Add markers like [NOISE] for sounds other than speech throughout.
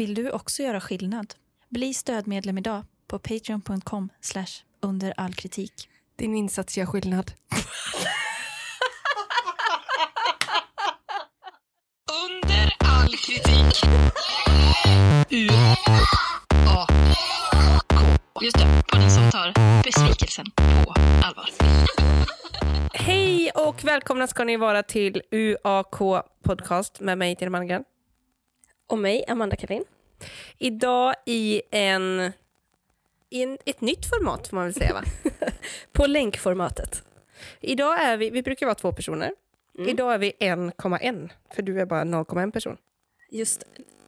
Vill du också göra skillnad? Bli stödmedlem idag på patreon.com under all kritik. Din insats gör skillnad. Under all kritik. U A K. Just det, podden som tar besvikelsen på allvar. Hej och välkomna ska ni vara till UAK Podcast med mig, Tina Malmgren. Och mig, Amanda Karin. Idag i en, i en, ett nytt format får man väl säga va? [LAUGHS] På länkformatet. Idag är vi, vi brukar vara två personer. Idag är vi 1,1 för du är bara 0,1 person. Just,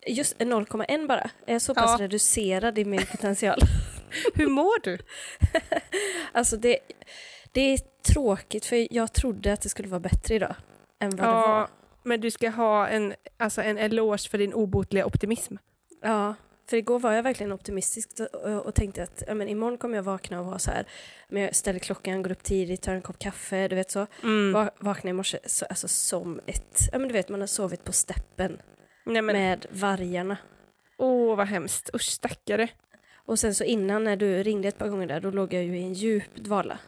just 0,1 bara. Jag är så pass Ja. reducerad i min potential. [LAUGHS] Hur mår du? [LAUGHS] alltså det, det är tråkigt för jag trodde att det skulle vara bättre idag. Än vad det var. Men du ska ha en, alltså en eloge för din obotliga optimism. Ja, för igår var jag verkligen optimistisk och, tänkte att ja, men imorgon kommer jag vakna och vara så här. Men jag ställer klockan, går upp tidigt, tar en kopp kaffe, du vet så. Mm. Va, vaknar i morse så, alltså som ett, ja men du vet man har sovit på steppen Nej men, med vargarna. åh vad hemskt. Usch stackare. Och sen så innan när du ringde ett par gånger där, då låg jag ju i en djup dvala.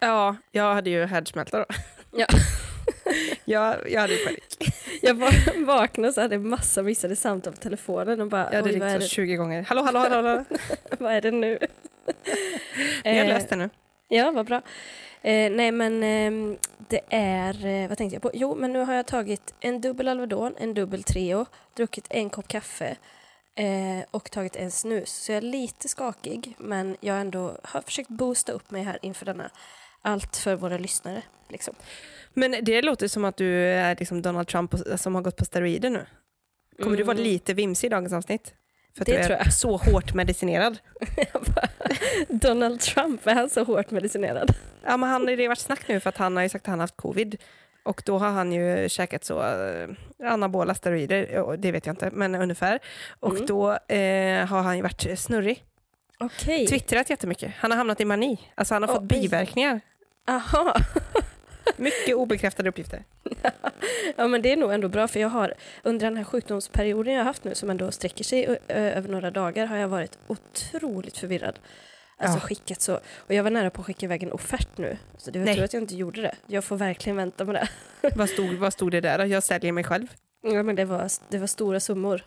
Ja, jag hade ju härdsmälta då. Ja. [LAUGHS] [LAUGHS] jag, jag hade panik. Jag vaknade och hade jag massa missade samtal på telefonen och bara, Jag hade ringt så det, 20 gånger. Hallå, hallå, hallå. hallå. [LAUGHS] vad är det nu? Jag har Eh, löst det nu. Ja, vad bra. Eh, nej men ehm, det är, eh, vad tänkte jag på? Jo, men nu har jag tagit en dubbel Alvedon, en dubbel Treo, druckit en kopp kaffe eh, och tagit en snus. Så jag är lite skakig, men jag ändå har försökt boosta upp mig här inför denna. Allt för våra lyssnare. Liksom. Men det låter som att du är liksom Donald Trump som har gått på steroider nu. Kommer du vara Mm. lite vimsig i dagens avsnitt? För att Det du är tror jag. så hårt medicinerad. [LAUGHS] Donald Trump, är han så hårt medicinerad? Ja, men han, det har varit snack nu för att han har ju sagt att han har haft covid. Och då har han ju käkat så eh, anabola steroider, det vet jag inte, men ungefär. Och Mm. då eh, har han ju varit snurrig. Okej. Twittrat jättemycket. Han har hamnat i mani. Alltså han har fått Oj. biverkningar. Aha. [LAUGHS] Mycket obekräftade uppgifter. Ja men det är nog ändå bra för jag har under den här sjukdomsperioden jag har haft nu som ändå sträcker sig över några dagar har jag varit otroligt förvirrad. Alltså Ja. skickat så, och jag var nära på att skicka iväg en offert nu. Så det var tur att jag inte gjorde det. Jag får verkligen vänta med det. [LAUGHS] vad, stod, vad stod det där då? Jag säljer mig själv. Ja men det var, det var stora summor.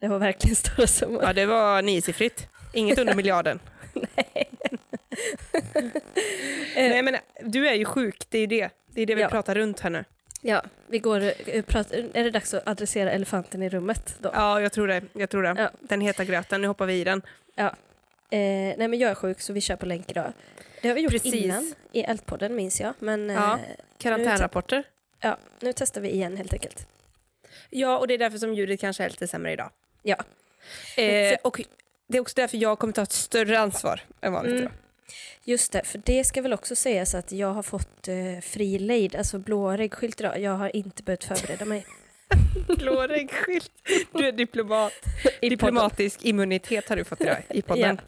Det var verkligen stora summor. Ja, det var niosiffrigt. Inget under miljarden. [LAUGHS] Nej, men du är ju sjuk, det är det. Det är det vi Ja. pratar runt här nu. Ja, vi går, eh, är det dags att adressera elefanten i rummet då? Ja, jag tror det. Jag tror det. Ja. Den heta gröten, nu hoppar vi i den. Eh, nej men jag är sjuk så vi kör på länk idag. Det har vi gjort Precis. innan i Eldpodden minns jag. Men Ja. eh, Karantänrapporter. ja, nu testar vi igen helt enkelt. Ja, och det är därför som ljudet kanske är lite sämre idag. Ja. Eh, och det är också därför jag kommer ta ett större ansvar än vanligt Mm. idag. Just det, för det ska väl också sägas att jag har fått eh, fri lejd, alltså blåreggskylt idag. Jag har inte behövt förbereda mig. [LAUGHS] Blåreggskylt. Du är diplomat. I Diplomatisk immunitet har du fått idag i podden.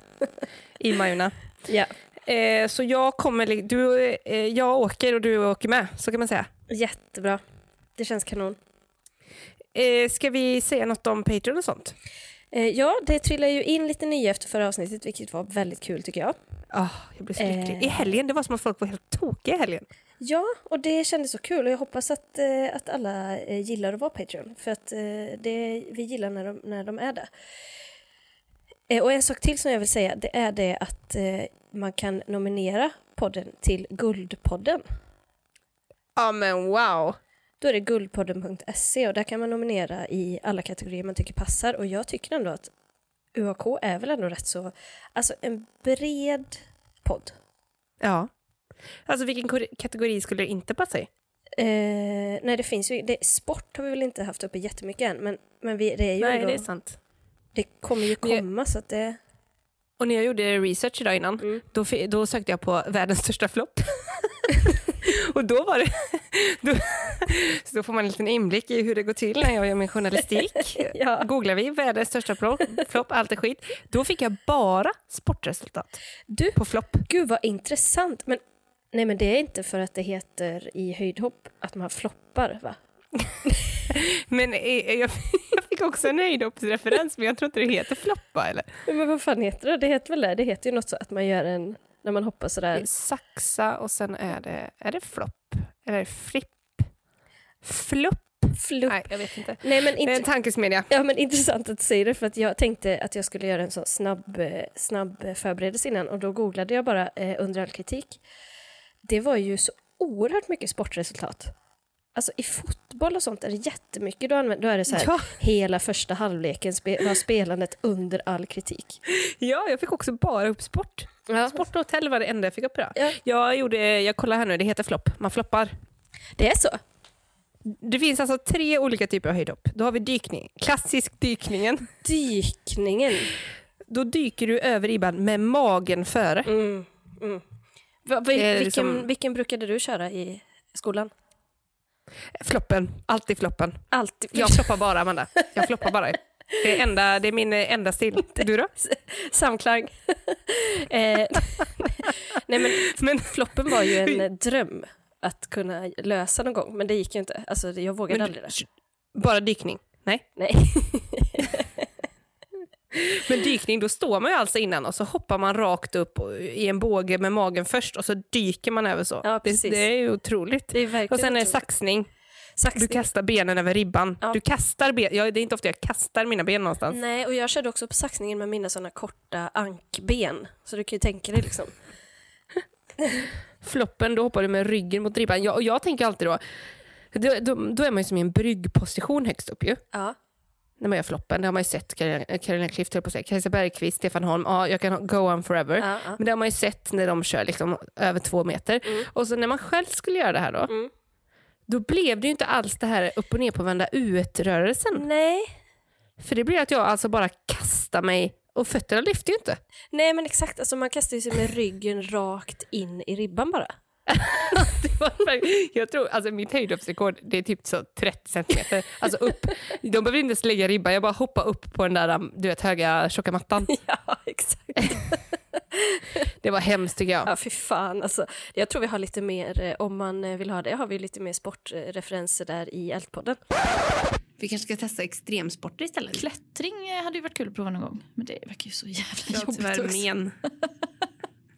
I Majorna. Ja, Eh, så jag kommer, du, eh, jag åker och du åker med, så kan man säga. jättebra. Det känns kanon. Eh, ska vi säga något om Patreon och sånt? Eh, ja, det trillar ju in lite nya efter förra avsnittet, vilket var väldigt kul tycker jag. Ah, jag blir så lycklig. Eh. I helgen, det var som att folk var helt tokiga i helgen. Ja, och det kändes så kul och jag hoppas att, eh, att alla eh, gillar att vara Patreon. För att det, vi gillar när de, när de är det. Och en sak till som jag vill säga, det är det att man kan nominera podden till Guldpodden. Ja men wow. Då är det guldpodden.se och där kan man nominera i alla kategorier man tycker passar. Och jag tycker ändå att UAK är väl ändå rätt så, alltså en bred podd. Ja. Alltså vilken kategori skulle det inte passa i? Eh, nej, det finns ju, det, sport har vi väl inte haft uppe jättemycket än, men, men vi, det är ju Nej, ändå, det är sant. det kommer ju Men jag- komma så att det... Och när jag gjorde research idag innan, Mm. då, då sökte jag på världens största flopp. [LAUGHS] och då var det... Då, så då får man en liten inblick i hur det går till när jag gör min journalistik. [LAUGHS] Ja. Googlar vi världens största flopp, flopp, allt är skit. Då fick jag bara sportresultat Du, på flopp. gud vad intressant, men nej men det är inte för att det heter i höjdhopp att man floppar va? [LAUGHS] Men eh, jag, jag fick också en höjdhoppsreferens, men jag tror inte det heter floppa eller? Men vad fan heter det? Det heter väl det? Det heter ju något så att man gör en, när man hoppar sådär. är saxa och sen är det, är det flopp? Eller är det flipp? Flopp? Flupp. Nej, jag vet inte. Nej men Det är en tankesmedja. ja, men intressant att du säger det för att jag tänkte att jag skulle göra en sån snabb, snabb förberedelse innan och då googlade jag bara eh, under all kritik. Det var ju så oerhört mycket sportresultat. Alltså i fotboll och sånt är det jättemycket. Då, använder, då är det så här, Ja. hela första halvleken spe, var spelandet under all kritik. ja, jag fick också bara upp sport. Ja. Sport och hotell var det enda jag fick upp idag. Ja. Jag, gjorde, jag kollar här nu, det heter flopp. Man floppar. Det är så? Det finns alltså tre olika typer av höjdhopp. Då har vi dykning. Klassisk dykningen. Dykningen. Då dyker du över ribban med magen före. Mm. Mm. Va, va, vilken, liksom- vilken brukade du köra i skolan? Floppen. Alltid floppen. Alltid. Jag floppar bara, Amanda. Jag floppar bara. Det är, enda, det är min enda stil. [LAUGHS] Du då? Samklang. [LAUGHS] eh, nej men Men, floppen var ju en [LAUGHS] dröm att kunna lösa någon gång, men det gick ju inte. Alltså, jag vågade men, aldrig det. bara dykning? Nej. Nej. [LAUGHS] Men dykning, då står man ju alltså innan och så hoppar man rakt upp i en båge med magen först och så dyker man över så. Ja, det, det är ju otroligt. Det är Och sen är det saxning. Saxning. Du kastar benen över ribban. Ja. Du kastar ben. Ja, det är inte ofta jag kastar mina ben någonstans. Nej, och jag körde också på saxningen med mina sådana korta ankben. Så du kan ju tänka dig liksom. Floppen, då hoppar du med ryggen mot ribban. Jag, och jag tänker alltid då, då, då, då är man ju som i en bryggposition högst upp ju. Ja. När man gör floppen. Det har man ju sett Carolina, Klüft, höll på att säga. Kajsa Bergqvist, Stefan Holm. Ja, jag kan go on forever. Ja, ja. Men det har man ju sett när de kör liksom över två meter. Mm. Och så när man själv skulle göra det här då, Mm. då blev det ju inte alls det här upp och ner på vända U1-rörelsen. Nej. För det blir att jag alltså bara kastar mig och fötterna lyfter ju inte. Nej, men exakt. Alltså, man kastar ju sig med ryggen rakt in i ribban bara. [LAUGHS] Det var verkligen- jag tror, alltså mitt höjdhoppsrekord det är typ så 30 centimeter. Alltså upp. De behöver inte ens lägga ribban, jag bara hoppar upp på den där um, du vet, höga tjocka mattan. [LAUGHS] Ja, exakt. [LAUGHS] Det var hemskt tycker jag. Ja, fy fan. Alltså, jag tror vi har lite mer, eh, om man eh, vill ha det, har vi lite mer sportreferenser där i Ältpodden. Vi kanske ska testa extremsporter istället. Klättring eh, hade ju varit kul att prova någon gång. Men det verkar ju så jävla Jag har jobbigt tyvärr också. men.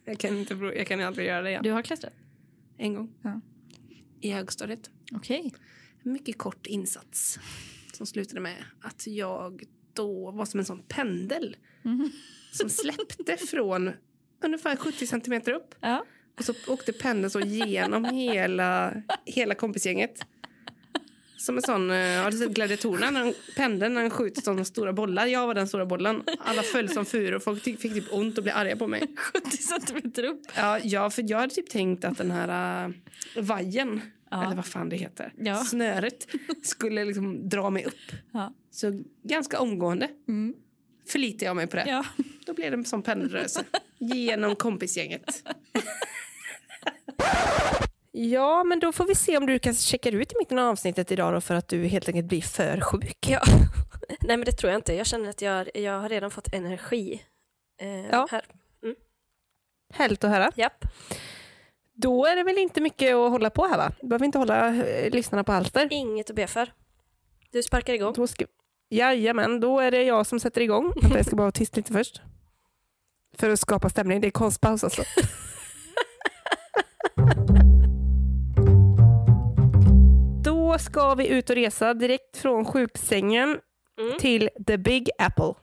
Jag kan, inte, jag kan aldrig göra det igen. Du har klättrat? En gång. Ja. I högstadiet. Okej. En mycket kort insats som slutade med att jag då var som en sån pendel som släppte [LAUGHS] från ungefär 70 centimeter upp. Ja. Och så åkte pendeln så genom hela, hela kompisgänget. Som en sån, eh, har du sett gladiatorerna? När de, pendeln när den skjuter sådana stora bollar. Jag var den stora bollen. Alla föll som furor folk fick typ ont och blev arga på mig. 70 centimeter upp. Ja, ja, för jag hade typ tänkt att den här uh, vajen, Ja. eller vad fan det heter, Ja. snöret, skulle liksom dra mig upp. Ja. Så ganska omgående Mm. förlitar jag mig på det. Ja. Då blev det en sån pendelrörelse genom kompisgänget. [LAUGHS] Ja, men då får vi se om du kan checka ut i mitten av avsnittet idag då för att du helt enkelt blir för sjuk. Ja. [LAUGHS] Nej, men det tror jag inte. Jag känner att jag, jag har redan fått energi. Eh, Ja. Här. Härligt att höra. Japp. Då är det väl inte mycket att hålla på här va? Du behöver inte hålla eh, lyssnarna på halster. Inget att be för. Du sparkar igång. Då ska... Jajamän, då är det jag som sätter igång. [LAUGHS] Vänta, jag ska bara vara tyst lite först. För att skapa stämning. Det är konstpaus alltså. [LAUGHS] Då ska vi ut och resa direkt från sjuksängen Mm. till the big apple.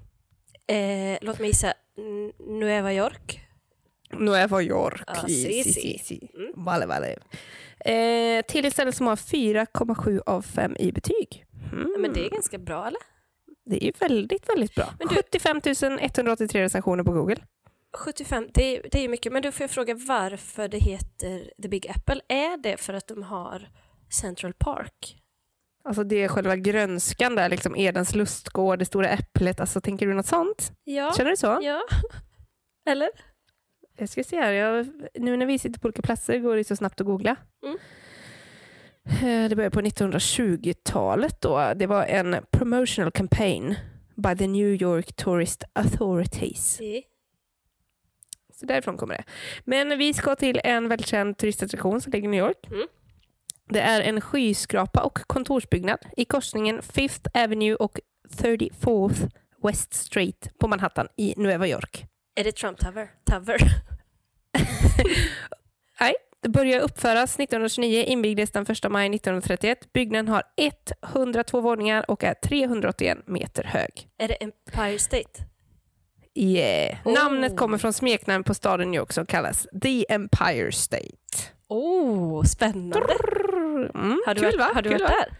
Eh, låt mig gissa. N- Nueva York. Nueva York. Ah, Si, si, si, si. Mm. Vale, vale. Eh, till ett ställe som har 4,7 av 5 i betyg. Mm. Men det är ganska bra, eller? Det är väldigt, väldigt bra. Men du- 75 183 recensioner på Google. 75, det är, det är mycket. Men då får jag fråga varför det heter The Big Apple. Är det för att de har Central Park? Alltså det är själva grönskan där, liksom Edens lustgård, det stora äpplet. Alltså tänker du något sånt? Ja. Känner du så? Ja. [LAUGHS] Eller? Jag ska se här, jag, nu när vi sitter på olika platser går det så snabbt att googla. Mm. Eh, Det började på 1920-talet då. Det var en promotional campaign by the New York Tourist Authorities. Si. Så därifrån kommer det. Men vi ska till en väldigt känd turistattraktion som ligger i New York. Mm. Det är en skyskrapa och kontorsbyggnad i korsningen Fifth Avenue och 34th West Street på Manhattan i Nueva York. Är det Trump Tower? Tower? [LAUGHS] Nej, det började uppföras 1929, invigdes den 1 maj 1931. Byggnaden har 102 våningar och är 381 meter hög. är det Empire State? Yeah. Oh. Namnet kommer från smeknamn på staden New York som kallas The Empire State. Oh, spännande. Mm, Har du kul varit, va? har du kul, varit va? där?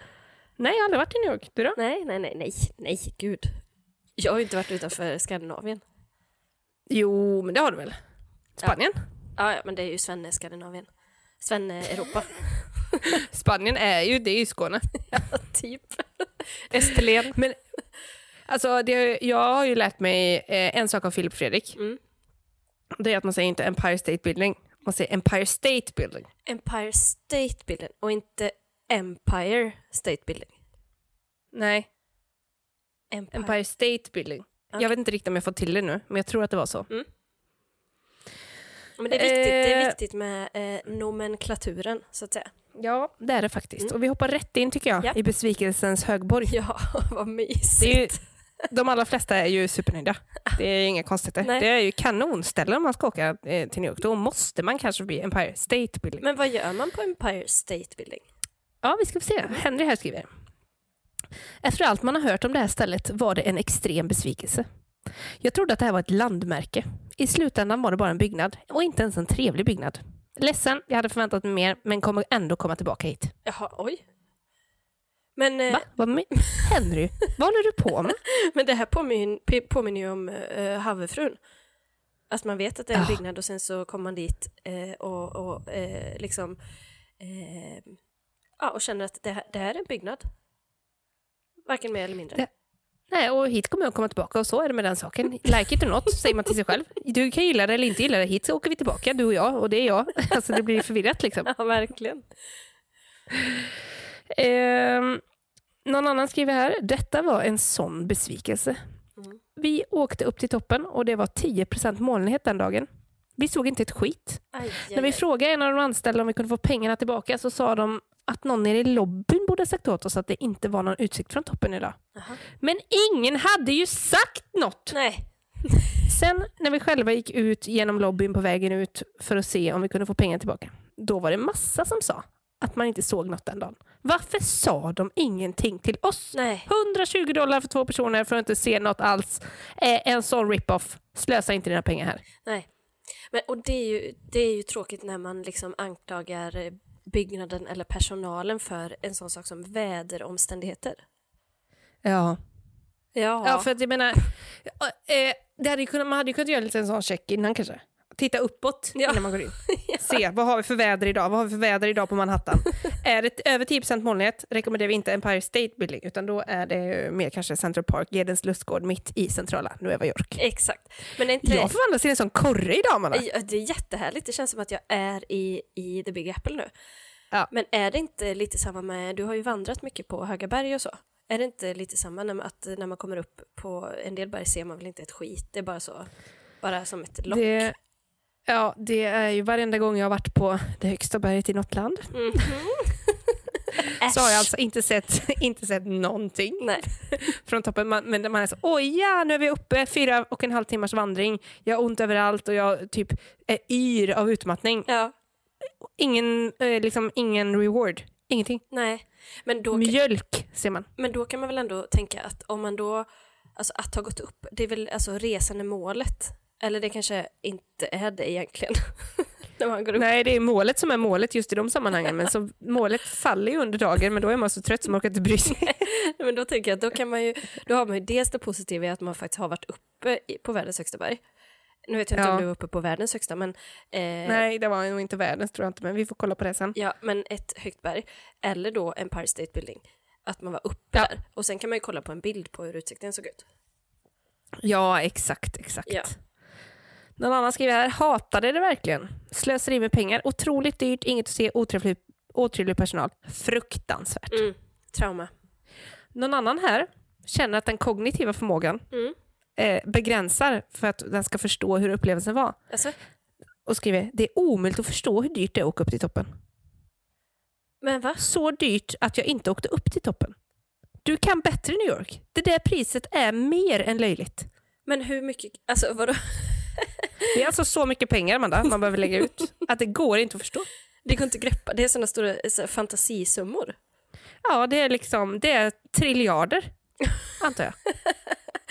Nej, jag har aldrig varit i New York. Du då? Nej, nej, nej, nej, nej, gud. Jag har ju inte varit utanför Skandinavien. Jo, men det har du väl? Spanien? Ja, ja men det är ju Svenne Skandinavien. Svenne Europa. [LAUGHS] Spanien är ju, det är ju Skåne. [LAUGHS] typ. Österlen. [LAUGHS] Men alltså, det, jag har ju lärt mig eh, en sak av Filip Fredrik. Mm. Det är att man säger inte Empire State Building, man säger Empire State Building. Empire State Building och inte Empire State Building. Nej, Empire. Empire State Building. Okej. Jag vet inte riktigt om jag fått till det nu, men jag tror att det var så. Men det är viktigt, det är Eh. viktigt med eh, nomenklaturen, så att säga. Ja, det är det faktiskt. Och vi hoppar rätt in tycker jag, Mm. Ja. i besvikelsens högborg. [LAUGHS] Ja, vad mysigt. De allra flesta är ju supernöjda. Det är inga konstigheter. Nej. Det är ju kanonställen om man ska åka eh, till New York. Då måste man kanske bli Empire State Building. Men vad gör man på Empire State Building? Ja, vi ska få se. Henry här skriver. Efter allt man har hört om det här stället var det en extrem besvikelse. Jag trodde att det här var ett landmärke. I slutändan var det bara en byggnad och inte ens en trevlig byggnad. Ledsen, jag hade förväntat mig mer men kommer ändå komma tillbaka hit. Jaha, oj. Men, eh, Va? Vad Henry, vad håller du på med? [LAUGHS] men det här påminner, påminner ju om uh, Havefrun. Att man vet att det är en byggnad och sen så kommer man dit eh, och, och eh, liksom eh, ja, och känner att det här, det här är en byggnad. Varken mer eller mindre. Det- Nej, och hit kommer jag komma tillbaka och så är det med den saken. Like it or not, säger man till sig själv. Du kan gilla det eller inte gilla det. Hit så åker vi tillbaka, du och jag, och det är jag. [LAUGHS] Alltså det blir förvirrat liksom. Ja, verkligen. Ehm, någon annan skriver här, detta var en sån besvikelse. Mm. Vi åkte upp till toppen och det var 10% molnighet den dagen. Vi såg inte ett skit. Aj, aj, När vi aj. frågade en av de anställda om vi kunde få pengarna tillbaka så sa de att någon nere i lobbyn borde ha sagt åt oss att det inte var någon utsikt från toppen idag. Jaha. Men ingen hade ju sagt något! Nej. Sen när vi själva gick ut genom lobbyn på vägen ut för att se om vi kunde få pengar tillbaka, då var det massa som sa att man inte såg något den dagen. Varför sa de ingenting till oss? Nej. 120 dollar för två personer för att inte se något alls. Eh, en sån rip-off. Slösa inte dina pengar här. Nej. Men, och det är, ju, det är ju tråkigt när man liksom anklagar eh, byggnaden eller personalen för en sån sak som väderomständigheter. Ja. Ja. Ja, för att jag menar, eh, det hade kunnat, man hade ju kunnat göra lite en sån check innan kanske. Titta uppåt Ja. innan man går in. [LAUGHS] Se, vad har vi för väder idag? Vad har vi för väder idag på Manhattan? [LAUGHS] är det över 10% molnighet rekommenderar vi inte Empire State Building, utan då är det mer kanske Central Park, Gedens lustgård, mitt i centrala Nueva York. Exakt. Men inte Jag förvandlas till en sån korre idag, Manna. Ja, det är jättehärligt. Det känns som att jag är i, i The Big Apple nu. Ja. Men är det inte lite samma med, du har ju vandrat mycket på höga berg och så. Är det inte lite samma när man, att när man kommer upp på en del berg ser man väl inte ett skit, det är bara så, bara som ett lock. Det, ja, det är ju varenda gång jag har varit på det högsta berget i något land Mhm. så har jag alltså inte sett, [LAUGHS] inte sett någonting. Nej. från toppen. Man, men man är så, oj ja, nu är vi uppe, fyra och en halv timmars vandring. Jag har ont överallt och jag typ är yr av utmattning. Ja, Ingen, eh, liksom, ingen reward, ingenting. nej. Men då, Mjölk ser man. men då kan man väl ändå tänka att om man då, alltså att ha gått upp, det är väl alltså resan är målet. Eller det kanske inte är det egentligen. [LAUGHS] Nej, det är målet som är målet just i de sammanhangen. Men så målet faller ju under dagen, men då är man så trött så man orkar inte bry sig. [LAUGHS] Men då tänker jag att då kan man ju, då har man ju dels det positiva i att man faktiskt har varit uppe på världens högsta berg. Nu vet jag inte Ja. om du var uppe på världens högsta, men, eh, Nej, det var nog inte världens tror jag inte, men vi får kolla på det sen. ja, men ett högt berg. Eller då Empire State Building. Att man var uppe Ja. där. Och sen kan man ju kolla på en bild på hur utsikten såg ut. Ja, exakt, exakt. Ja. Någon annan skriver här, hatade det verkligen. Slöseri med pengar, otroligt dyrt, inget att se, otrevlig, otrevlig personal. Fruktansvärt. Mm. Trauma. Någon annan här känner att den kognitiva förmågan Mm. eh, begränsar för att den ska förstå hur upplevelsen var. Alltså, Och skriver, det är omöjligt att förstå hur dyrt det är att åka upp till toppen. men va? Så dyrt att jag inte åkte upp till toppen. Du kan bättre New York. Det där priset är mer än löjligt. Men hur mycket, alltså vadå? Det är alltså så mycket pengar Amanda, man behöver lägga ut att det går inte att förstå. Det går inte att greppa, det är sådana stora så här, fantasisummor. Ja, det är liksom, det är triljarder, antar jag.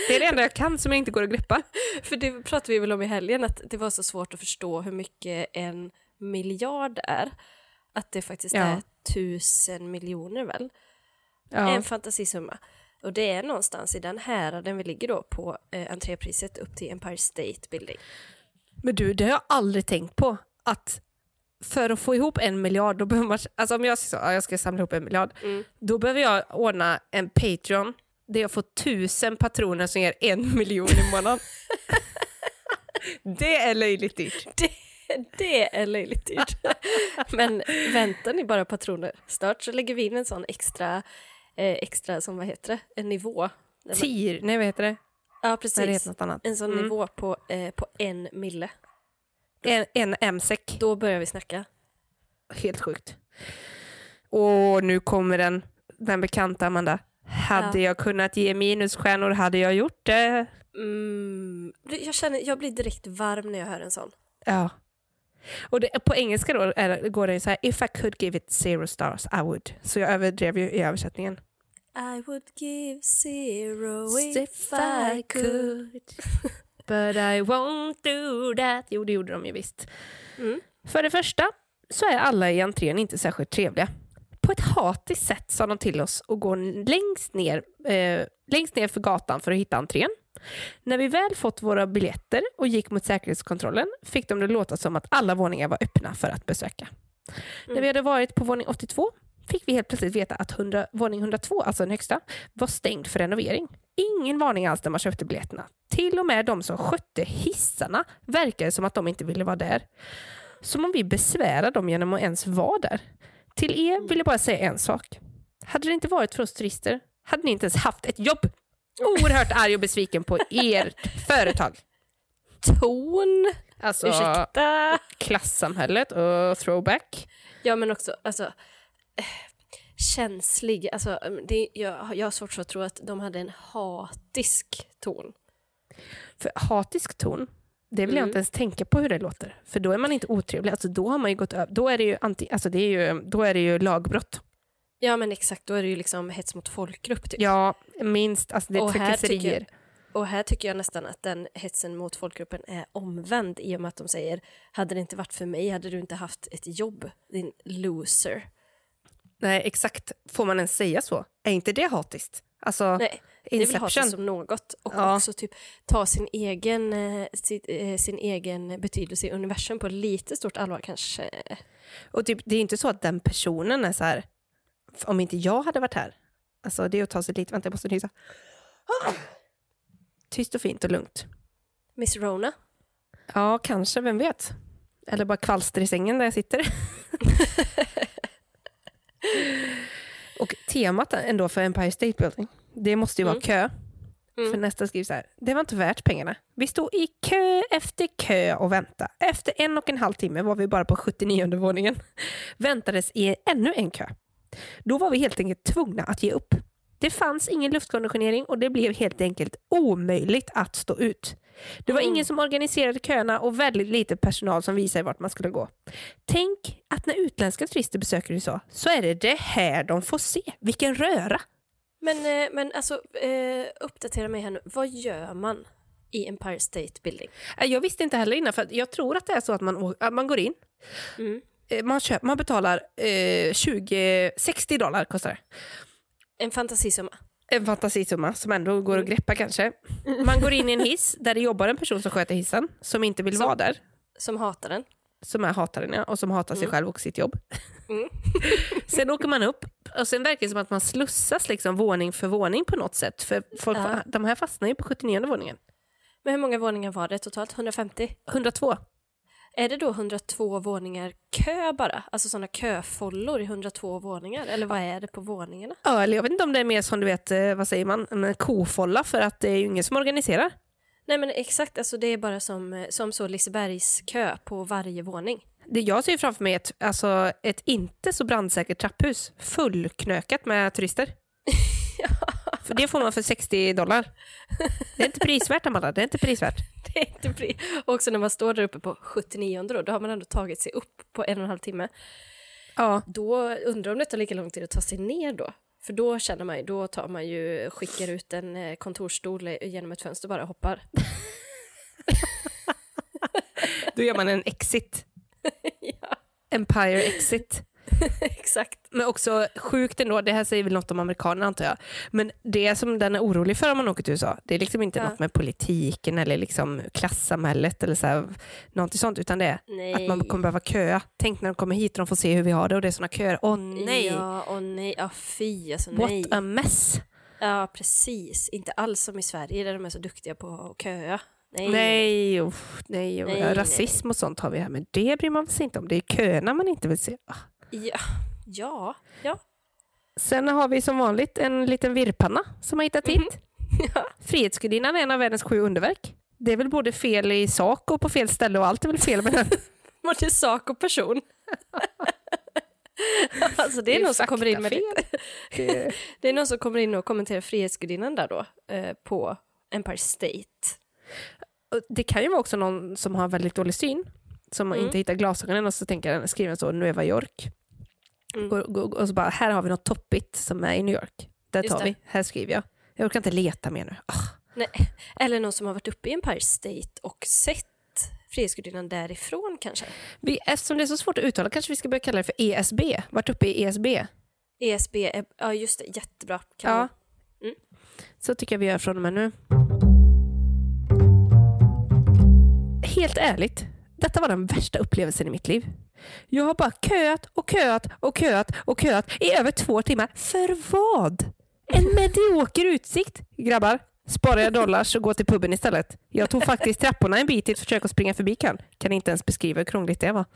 Det är det enda jag kan som jag inte går att greppa. [LAUGHS] För det pratade vi väl om i helgen, att det var så svårt att förstå hur mycket en miljard är. Att det faktiskt Ja. är tusen miljoner väl? Ja. En fantasisumma. Och det är någonstans i den häraden vi ligger då på eh, entrépriset upp till Empire State Building. Men du, det har jag aldrig tänkt på. Att för att få ihop en miljard, då behöver man, alltså om jag ska, ja, jag ska samla ihop en miljard, Mm. då behöver jag ordna en Patreon där jag får tusen patroner som ger en [LAUGHS] miljon i månaden. det är löjligt dyrt. [LAUGHS] Det, det är löjligt dyrt. [LAUGHS] Men väntar ni bara patroner? Snart så lägger vi in en sån extra, eh, extra som vad heter det, en nivå. Tir, nej vad heter det? Ja precis. En sån Mm. nivå på, eh, på en mille. En, en M-säck. Då börjar vi snacka. Helt sjukt. Och nu kommer den, den bekanta Amanda. Hade Ja. jag kunnat ge minusstjärnor hade jag gjort det. Mm, jag, känner, jag blir direkt varm när jag hör en sån. Ja. Och det, på engelska då är, går det så här, if I could give it zero stars I would. Så jag överdrev ju i översättningen. I would give zero if, If I could. [LAUGHS] But I won't do that. Jo, det gjorde de ju visst. Mm. För det första så är alla i entrén inte särskilt trevliga. På ett hatiskt sätt sa de till oss att gå längst ner, eh, längst ner för gatan för att hitta entrén. När vi väl fått våra biljetter och gick mot säkerhetskontrollen fick de det låta som att alla våningar var öppna för att besöka. När vi hade varit på våning 82 fick vi helt plötsligt veta att 100, våning 102, alltså den högsta, var stängd för renovering. Ingen varning alls när man köpte biljetterna. Till och med de som skötte hissarna verkade som att de inte ville vara där. Som om vi besvärade dem genom att ens vara där. Till er vill jag bara säga en sak. Hade det inte varit för oss turister hade ni inte ens haft ett jobb. Oerhört arg och besviken på ert företag. Ton, Alltså ursäkta. klassamhället och throwback. Ja men också, alltså eh, känslig. Alltså, det, jag, jag har svårt att tro att de hade en hatisk ton. För hatisk ton, det vill jag Mm. inte ens tänka på hur det låter. För då är man inte otrevlig. Alltså, då har man ju gått över. Då är det ju, anti, alltså, det är ju, då är det ju lagbrott. Ja men exakt, då är det ju liksom hets mot folkgrupp. Typ. Ja, minst. Alltså, det är Och här tycker trakasserier. jag- Och här tycker jag nästan att den hetsen mot folkgruppen är omvänd i och med att de säger hade det inte varit för mig hade du inte haft ett jobb, din loser. Nej, exakt. Får man ens säga så? Är inte det hatiskt? Alltså, Nej, det vill ha sig Inception. som något och Ja. också typ ta sin egen, eh, sitt, eh, sin egen betydelse i universum på lite stort allvar kanske. Och typ, det är inte så att den personen är så här, om inte jag hade varit här. Alltså det är att ta sig lite, vänta jag måste nysa. Tyst och fint och lugnt. Miss Rona? Ja, kanske, vem vet? Eller bara kvalster i sängen där jag sitter. [LAUGHS] [LAUGHS] och temat ändå för Empire State Building, det måste ju vara Mm. kö. Mm. För nästa skriver så här, det var inte värt pengarna. Vi stod i kö efter kö och vänta. Efter en och en halv timme var vi bara på 79 våningen. Väntades i ännu en kö. Då var vi helt enkelt tvungna att ge upp. Det fanns ingen luftkonditionering och det blev helt enkelt omöjligt att stå ut. Det var Mm. ingen som organiserade köerna och väldigt lite personal som visade vart man skulle gå. Tänk att när utländska turister besöker USA så är det det här de får se. Vilken röra! Men, eh, men alltså, eh, uppdatera mig här nu. Vad gör man i Empire State Building? Eh, Jag visste inte heller innan, för jag tror att det är så att man, att man går in, Mm. man, köper, man betalar eh, 20, 60 dollar kostar det. En fantasisumma. En fantasisumma som ändå går att greppa kanske. Man går in i en hiss där det jobbar en person som sköter hissen, som inte vill Som- vara där. Som hatar den. Som är hataren ja, och som hatar sig Mm. själv och sitt jobb. Mm. [LAUGHS] sen åker man upp och sen verkar det som att man slussas liksom våning för våning på något sätt. För folk, Ja. de här fastnar ju på 79 våningen. Men hur många våningar var det totalt? 150? 102. Är det då 102 våningar kö bara? Alltså sådana köfollor i 102 våningar? Eller vad är det på våningarna? Ja, eller jag vet inte om det är mer som du vet, eh, vad säger man, en kofolla för att det är ju ingen som organiserar. Nej men exakt, alltså det är bara som, eh, som så Lisebergs kö på varje våning. Det jag ser framför mig är ett, alltså, ett inte så brandsäkert trapphus fullknökat med turister. [LAUGHS] För det får man för 60 dollar. Det är inte prisvärt Amanda, det är inte prisvärt. [LAUGHS] Inte pri- Också när man står där uppe på 79 då, då har man ändå tagit sig upp på en och en halv timme. Ja, Då undrar om det tar lika lång tid att ta sig ner då. För då känner man ju, då tar man ju, skickar ut en eh, kontorsstol eh, genom ett fönster och bara hoppar. [LAUGHS] då gör man en exit. [LAUGHS] ja, Empire exit. [LAUGHS] exakt. Men också sjukt ändå, det här säger väl något om amerikanerna antar jag. Men det som den är orolig för om man åker till USA, det är liksom inte Ja. något med politiken eller liksom klassamhället eller så här, någonting sånt, utan det är Nej. att man kommer behöva köa. Tänk när de kommer hit och de får se hur vi har det och det är såna köer. Åh nej! Ja, och nej, ja fy alltså What nej. a mess! Ja, precis. Inte alls som i Sverige där de är så duktiga på att köa. Nej. Nej, uff, nej, Nej, nej. rasism och sånt har vi här, men det bryr man sig inte om. Det är köerna man inte vill se. Ja, ja, ja. Sen har vi som vanligt en liten virrpanna som har hittat hit. Mhm. [LAUGHS] ja. Frihetsgudinnan är en av världens sju underverk. Det är väl både fel i sak och på fel ställe och allt är väl fel med den. [LAUGHS] Både sak och person. [LAUGHS] alltså det är, Det är någon som kommer in med det. Det- Det är någon som kommer in och kommenterar Frihetsgudinnan där då, eh, på Empire State. Det kan ju vara också någon som har väldigt dålig syn, som Mm. inte hittar glasögonen och så tänker den, skriver den så, Nueva York. Mm. Och, och, och så bara, här har vi något toppigt som är i New York. Just tar det. vi, här skriver jag. Jag orkar inte leta mer nu. Ah. Nej. Eller någon som har varit uppe i Empire State och sett Frihetsgudinnan därifrån kanske. Vi, eftersom det är så svårt att uttala kanske vi ska börja kalla det för ESB. Vart uppe i ESB. ESB, är, ja just det, jättebra. Kan Ja. Mm. Så tycker jag vi gör från och med nu. Helt ärligt, detta var den värsta upplevelsen i mitt liv. Jag har bara köat och köat och köat och köat i över två timmar. För vad? En [LAUGHS] medioker utsikt. Grabbar, spara era dollars och gå till puben istället. Jag tog faktiskt trapporna en bit i ett försök att springa förbi kön. Kan inte ens beskriva hur krångligt det var. [LAUGHS]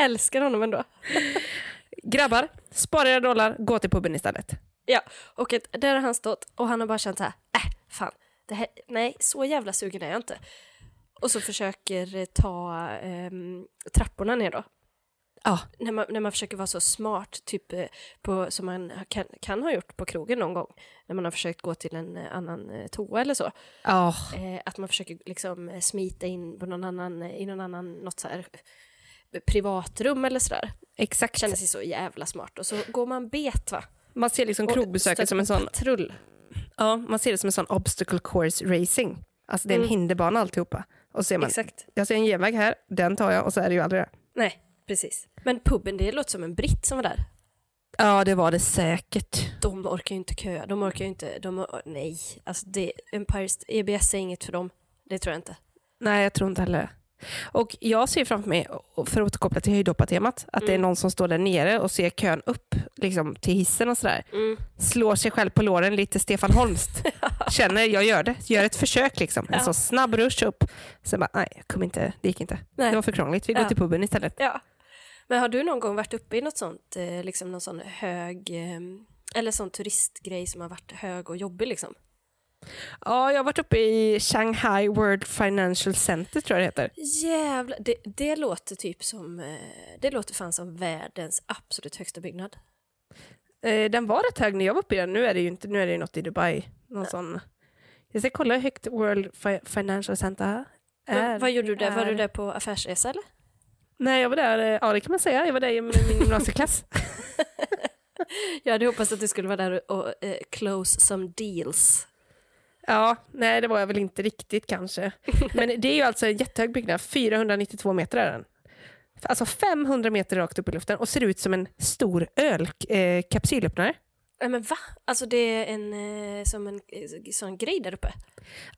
Älskar honom ändå. Grabbar, spara era dollar, gå till puben istället. Ja, och där har han stått och han har bara känt så här, äh, fan, det här, nej, så jävla sugen är jag inte. Och så försöker eh, ta ehm, trapporna ner då. Ja. När man, när man försöker vara så smart, typ eh, på, som man kan, kan ha gjort på krogen någon gång, när man har försökt gå till en eh, annan eh, toa eller så. Ja, Eh, att man försöker liksom eh, smita in på någon annan, eh, i någon annan, något så här eh, privatrum eller sådär. exakt. Känner sig så jävla smart. Och så går man bet va? Man ser liksom krogbesöket som en sån Patrull. Ja, man ser det som en sån obstacle course racing. Alltså det är en Mm. hinderbana alltihopa. Och så ser man, Exakt. jag ser en genväg här, den tar jag och så är det ju aldrig det. Nej, precis. Men puben, det låter som en britt som var där. Ja, det var det säkert. De orkar ju inte köa, de orkar ju inte, de, or- nej. Alltså det, Empire, EBS är inget för dem. Det tror jag inte. Nej, jag tror inte heller det. Och jag ser framför mig, för att återkoppla till höjdhoppartemat, att det är Mm. någon som står där nere och ser kön upp liksom, till hissen och sådär. Mm. Slår sig själv på låren lite Stefan Holmst. [LAUGHS] Känner, jag gör det. Gör ett försök liksom. En Ja. så snabb rush upp. Sen bara, nej, kom inte, det gick inte. Nej. Det var för krångligt. Vi går Ja. till puben istället. Ja. Men har du någon gång varit uppe i något sånt, eh, liksom någon sån hög, eh, eller sån turistgrej som har varit hög och jobbig liksom? Ja, jag har varit uppe i Shanghai World Financial Center tror jag det heter. Jävlar, det, det låter typ som, eh, det låter fan som världens absolut högsta byggnad. Eh, den var rätt hög när jag var uppe i den. Nu är det ju inte, nu är det ju något i Dubai. Någon sån. Jag ska kolla hur högt World Fi- Financial Center är. Men, vad gjorde du där? Var du där på affärsresa eller? Nej, jag var där, eh, ja det kan man säga. Jag var där i min gymnasieklass. [LAUGHS] [LAUGHS] Jag hade hoppats att du skulle vara där och eh, close some deals. Ja, nej det var jag väl inte riktigt kanske. [LAUGHS] Men det är ju alltså en jättehög byggnad. 492 meter är den. Alltså 500 meter rakt upp i luften och ser ut som en stor ölkapsylöppnare. Eh. Nej men va? Alltså det är en, eh, som en eh, sån grej där uppe?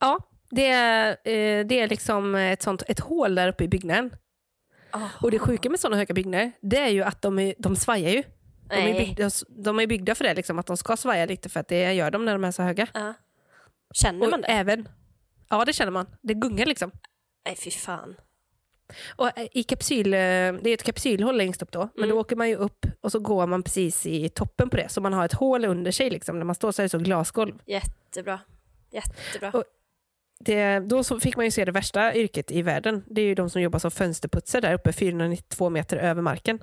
ja, det är, eh, det är liksom ett, sånt, ett hål där uppe i byggnaden. Och det sjuka med sådana höga byggnader, det är ju att de, är, de svajar ju. De är, byggda, de är byggda för det, liksom, att de ska svaja lite för att det gör de när de är så höga. Ja. Känner Och man det? även, ja det känner man, det gungar liksom. Nej fy fan. Och eh, i kapsyl, eh, det är ett kapsylhål längst upp då, men Mm. då åker man ju upp och så går man precis i toppen på det, så man har ett hål under sig liksom. När man står så är det så glasgolv. Jättebra. Jättebra. Och- Det, då fick man ju se det värsta yrket i världen. Det är ju de som jobbar som fönsterputsare där uppe 492 meter över marken.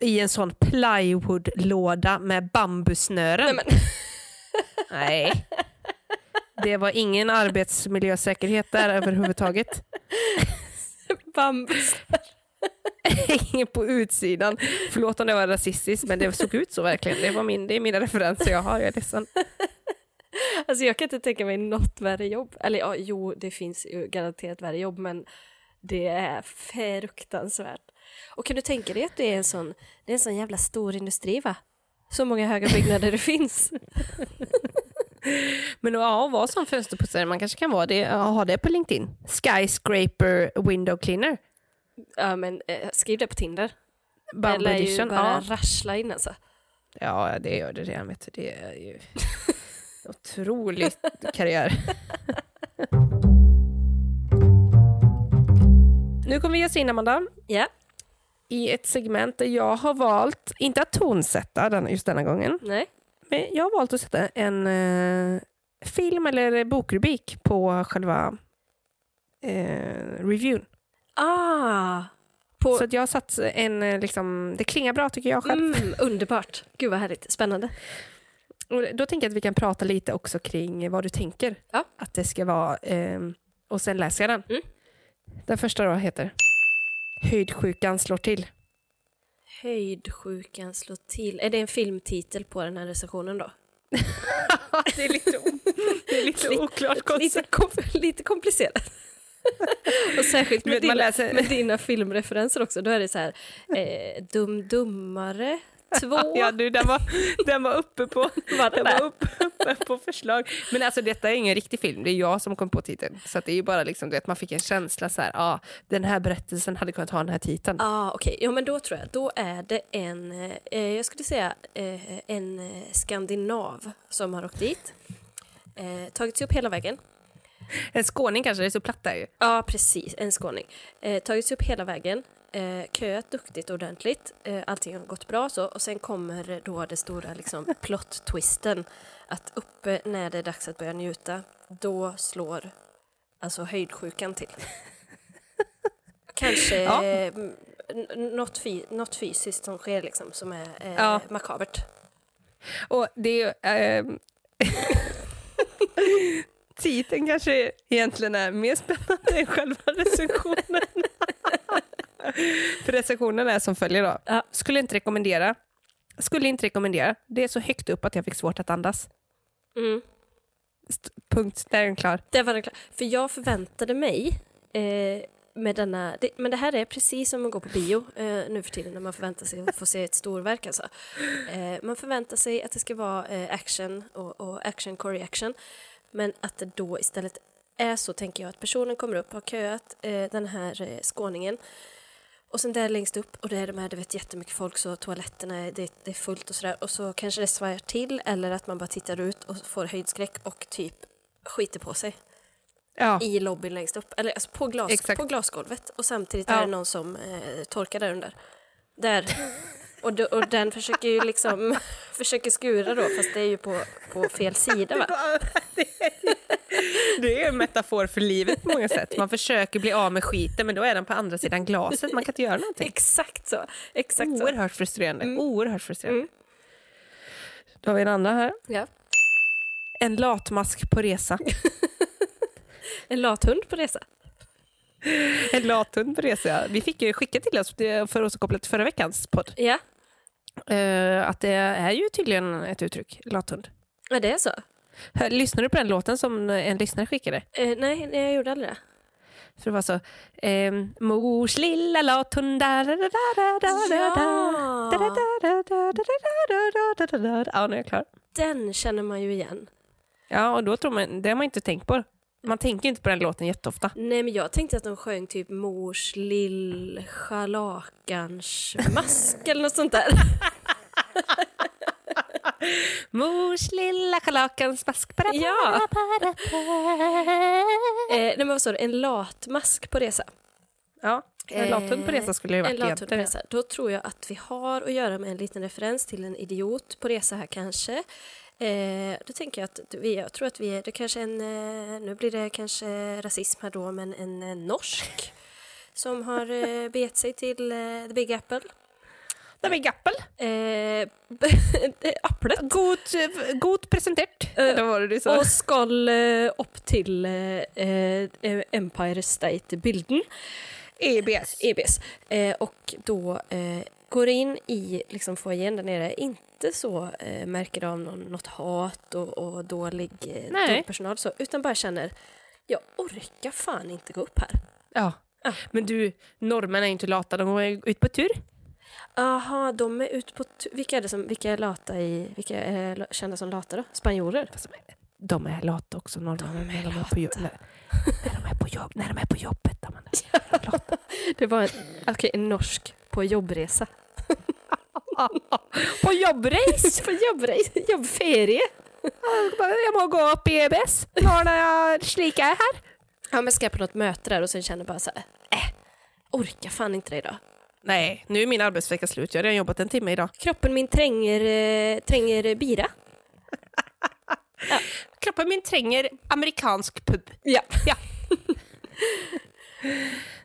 i en sån plywoodlåda med bambussnören. Nej, men, Nej. [LAUGHS] Det var ingen arbetsmiljösäkerhet där överhuvudtaget. [LAUGHS] bambus. Ingen på utsidan. Förlåt om det var rasistiskt men det såg ut så verkligen. Det, var min, det är mina referenser jag har, jag är ledsen. Alltså jag kan inte tänka mig något värre jobb. Eller ja, jo, det finns ju garanterat värre jobb, men det är fruktansvärt. Och kan du tänka dig att det är en sån, det är en sån jävla stor industri va? Så många höga byggnader det finns. [LAUGHS] Men ja, vara som fönsterputsare, man kanske kan vara det, ha det på LinkedIn. Skyscraper window cleaner. Ja men eh, skriv det på Tinder. Det Bumble lär ju bara Ja. rassla in alltså. ja, det gör det redan. Vet du. Det är ju [LAUGHS] otrolig [LAUGHS] karriär. nu kommer vi ge oss in, Amanda, Ja, i ett segment där jag har valt, inte att tonsätta den, just denna gången, nej. Men jag har valt att sätta en eh, film eller bokrubrik på själva eh, reviewn. Ah! På, Så att jag har satt en, eh, liksom, det klingar bra tycker jag själv. mm, underbart. Gud vad härligt. Spännande. Och då tänker jag att vi kan prata lite också kring vad du tänker Ja. att det ska vara. ehm, och sen läser jag den. Mm. Den första då heter Höjdsjukan slår till. Höjdsjukan slår till. Är det en filmtitel på den här recensionen då? [LAUGHS] det är lite, det är lite oklart Lite, [LAUGHS] kom, lite komplicerat. [LAUGHS] Och särskilt med, vet, dina, läser- med dina filmreferenser också. Då är det så här, eh, Dum Dummare 2. [LAUGHS] Ja, du, den, var, den var uppe på, [LAUGHS] den var uppe, uppe på förslag. Men alltså detta är ingen riktig film, det är jag som kom på titeln. Så det är ju bara liksom, du vet, man fick en känsla så här, ah, den här berättelsen hade kunnat ha den här titeln. Ah, okej. Ja, men då tror jag, då är det en, eh, jag skulle säga eh, en eh, skandinav som har åkt dit. Eh, tagit sig upp hela vägen. En skåning kanske, det är så platt där ju. Ja, precis. En skåning. Eh, tagit sig upp hela vägen. Eh, köat duktigt ordentligt. Eh, allting har gått bra så. Och sen kommer då det stora liksom, [LAUGHS] plot-twisten. Att uppe när det är dags att börja njuta, då slår alltså höjdsjukan till. [LAUGHS] Kanske Ja. eh, något, fy- något fysiskt som sker liksom, som är eh, Ja. makabert. Och det är ju... ehm, [LAUGHS] titeln kanske egentligen är mer spännande än själva recensionen. [LAUGHS] För recensionen är som följer då. Ja. Skulle inte rekommendera. Skulle inte rekommendera. Det är så högt upp att jag fick svårt att andas. Mm. St- punkt, där är den klar. Det var det klart. För jag förväntade mig eh, med denna... Det, men det här är precis som att gå på bio eh, nu för tiden när man förväntar sig att få se ett storverk. Alltså. Eh, man förväntar sig att det ska vara eh, action och, och action, core action. Men att det då istället är så, tänker jag, att personen kommer upp, har köat eh, den här eh, skåningen och sen där längst upp, och det är de här, du vet jättemycket folk så toaletterna, är, det, det är fullt och sådär. Och så kanske det svajar till eller att man bara tittar ut och får höjdskräck och typ skiter på sig Ja. i lobbyn längst upp, eller alltså på, glas, Exakt. på glasgolvet. Och samtidigt Ja. är det någon som eh, torkar där under. Där. [LAUGHS] Och, då, och den försöker ju liksom [LAUGHS] försöker skura då, fast det är ju på, på fel sida va? [LAUGHS] Det är en metafor för livet på många sätt. Man försöker bli av med skiten men då är den på andra sidan glaset. Man kan inte göra någonting. Exakt så. Exakt så. Oerhört frustrerande. Mm. Oerhört frustrerande. Mm. Då har vi en andra här. Ja. En latmask på resa. [LAUGHS] En lathund på resa. En lathund på resa. ja. Vi fick ju skicka till oss för oss kopplat till förra veckans podd. Ja, eh, att det är ju tydligen ett uttryck, lathund. ja det är så. Hör- Lyssnade du på den låten som en lyssnare skickade? Eh, nej, nej, jag gjorde aldrig det. För det var så... ehm, mors lilla lathund... da, da, da, da, da, da, da, da, da, da, da, da, da, da, da, da, da, da. Ja, nu är jag klar. Den känner man ju igen. Ja, och då tror man... Det har man inte tänkt på. Man tänker inte på den låten jätteofta. Nej, men jag tänkte att de sjöng typ mors lill mask eller något sånt där. [LAUGHS] Mors lilla schalakans mask. Para, para, Ja. Eh, nej, men vad sa du? En latmask på resa. Ja, en lathund på resa skulle det ju En varit lathund på resa. Då tror jag att vi har att göra med en liten referens till en idiot på resa här kanske. Eh, då tänker jag att vi, jag tror att vi är, det kanske en, eh, nu blir det kanske rasism här då, men en, eh, norsk [LAUGHS] som har eh, begett sig till eh, The Big Apple. [LAUGHS] Det var gappel. Eh, Äpplet. God, god presentert. Eh, Eller vad du sa? Og skal eh, opp til eh, eh, Empire State-bilden. EBS. EBS. Och då går in i liksom foajén där nere. Inte så eh, märker av någon, något hat och, och dålig, eh, dålig personal så, utan bara känner jag orkar fan inte gå upp här. Ja. Ja. Men du, norrmän är inte lata, de går ut på tur. Aha, de är ute på... tu- Vilka är det som, vilka är lata i, vilka är kända som lata då? Spanjorer? De är- De är lata också, norrmännen, De är när de är på jobb. lata. När, när, de är på jobb när de är på jobbet. Amanda. [LAUGHS] Det var en, okej, en norsk på jobbresa. [LAUGHS] på jobbrace! [LAUGHS] på jobbresa, jobbferie. Jag må gå upp i EBS när jag slikar här. Ja men ska jag på något möte där och sen känner bara så här, äh, orkar fan inte det idag. Nej, nu är min arbetsvecka slut. Jag har redan jobbat en timme idag. Kroppen min tränger, eh, tränger bira. [LAUGHS] Kroppen min tränger amerikansk pub. Ja. Ja.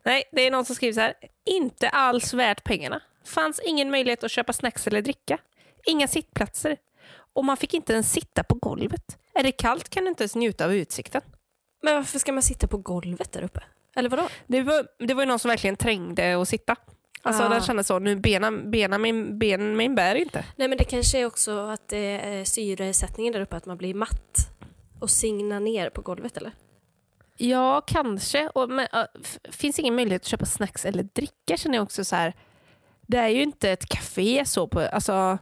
Nej, det är någon som skriver så här. Inte alls värt pengarna. Fanns ingen möjlighet att köpa snacks eller dricka. Inga sittplatser. Och man fick inte ens sitta på golvet. Är det kallt kan du inte ens njuta av utsikten. Men varför ska man sitta på golvet där uppe? Eller vadå? Det var, det var ju någon som verkligen trängde att sitta. Alltså Ah. den kände så, nu benen, benen, min, benen min bär inte. Nej men det kanske är också att det är syresättningen där uppe, att man blir matt och signar ner på golvet eller? Ja, kanske. Och, men, äh, finns ingen möjlighet att köpa snacks eller dricka känner jag också så här. Det är ju inte ett café så på, alltså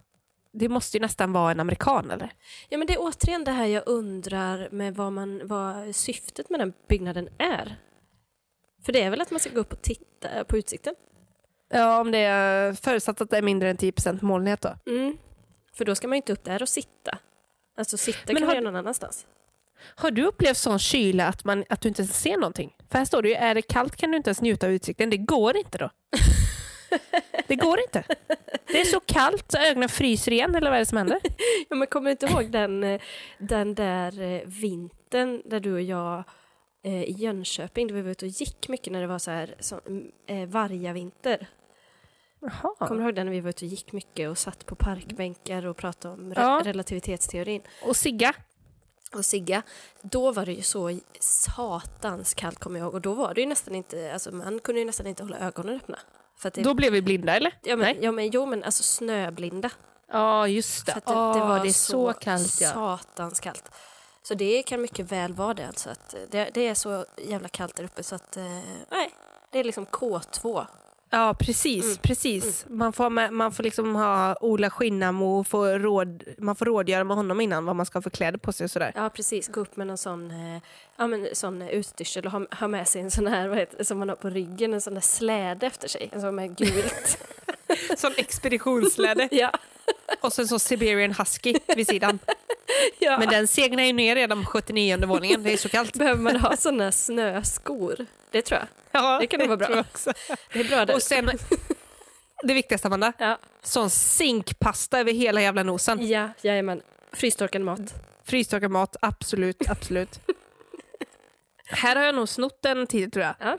det måste ju nästan vara en amerikan eller? Ja men det är återigen det här jag undrar med vad, man, vad syftet med den byggnaden är. För det är väl att man ska gå upp och titta på utsikten? Ja, om det är förutsatt att det är mindre än 10% molnighet då. Mm. För då ska man ju inte upp där och sitta. Alltså sitta Men kan har- man göra någon annanstans. Har du upplevt sån kyla att, man, att du inte ens ser någonting? För här står det ju, är det kallt kan du inte ens njuta av utsikten. Det går inte då. [LAUGHS] Det går inte. Det är så kallt så ögonen fryser igen eller vad är det som händer? [LAUGHS] Ja, men kommer du inte ihåg den, eh, den där eh, vintern där du och jag eh, i Jönköping, där vi var ute och gick mycket när det var så här så, mm, eh, vargavinter. Jaha. Kommer du ihåg den när vi var ute och gick mycket och satt på parkbänkar och pratade om re- Ja. relativitetsteorin? Och Sigga? Och Sigga, då var det ju så satans kallt kommer jag ihåg och då var det ju nästan inte, alltså man kunde ju nästan inte hålla ögonen öppna. För det, Då blev vi blinda eller? ja, Nej. men, ja, men, jo men alltså snöblinda. Ja, just det. För det, Åh, det var det är så, kallt ja. satans kallt. Så det kan mycket väl vara det alltså. Att det, det är så jävla kallt där uppe så att, eh, nej, det är liksom K2. Ja, precis. Mm. precis. Man, får med, man får liksom ha Ola Skinnamo och få råd, man får rådgöra med honom innan vad man ska ha för kläder på sig och sådär. Ja precis, gå upp med någon sån, eh, ja, men, sån eh, utstyrsel och ha, ha med sig en sån här, vad heter, som man har på ryggen, en sån där släde efter sig, en sån med gult. [LAUGHS] Sån expeditionsläde. [LAUGHS] ja. Och sen så Siberian Husky vid sidan. ja. Men den segnar ju ner redan på 79 våningen. Det är så kallt. Behöver man ha såna snöskor? Det tror jag. Ja, Det kan nog vara bra. Det är bra där. Och sen, det viktigaste Amanda, Ja, sån zinkpasta över hela jävla nosen. ja jajamän. Frystorkad mat. Frystorkad mat, absolut, absolut. Här har jag nog snott den tid tror jag. Ja.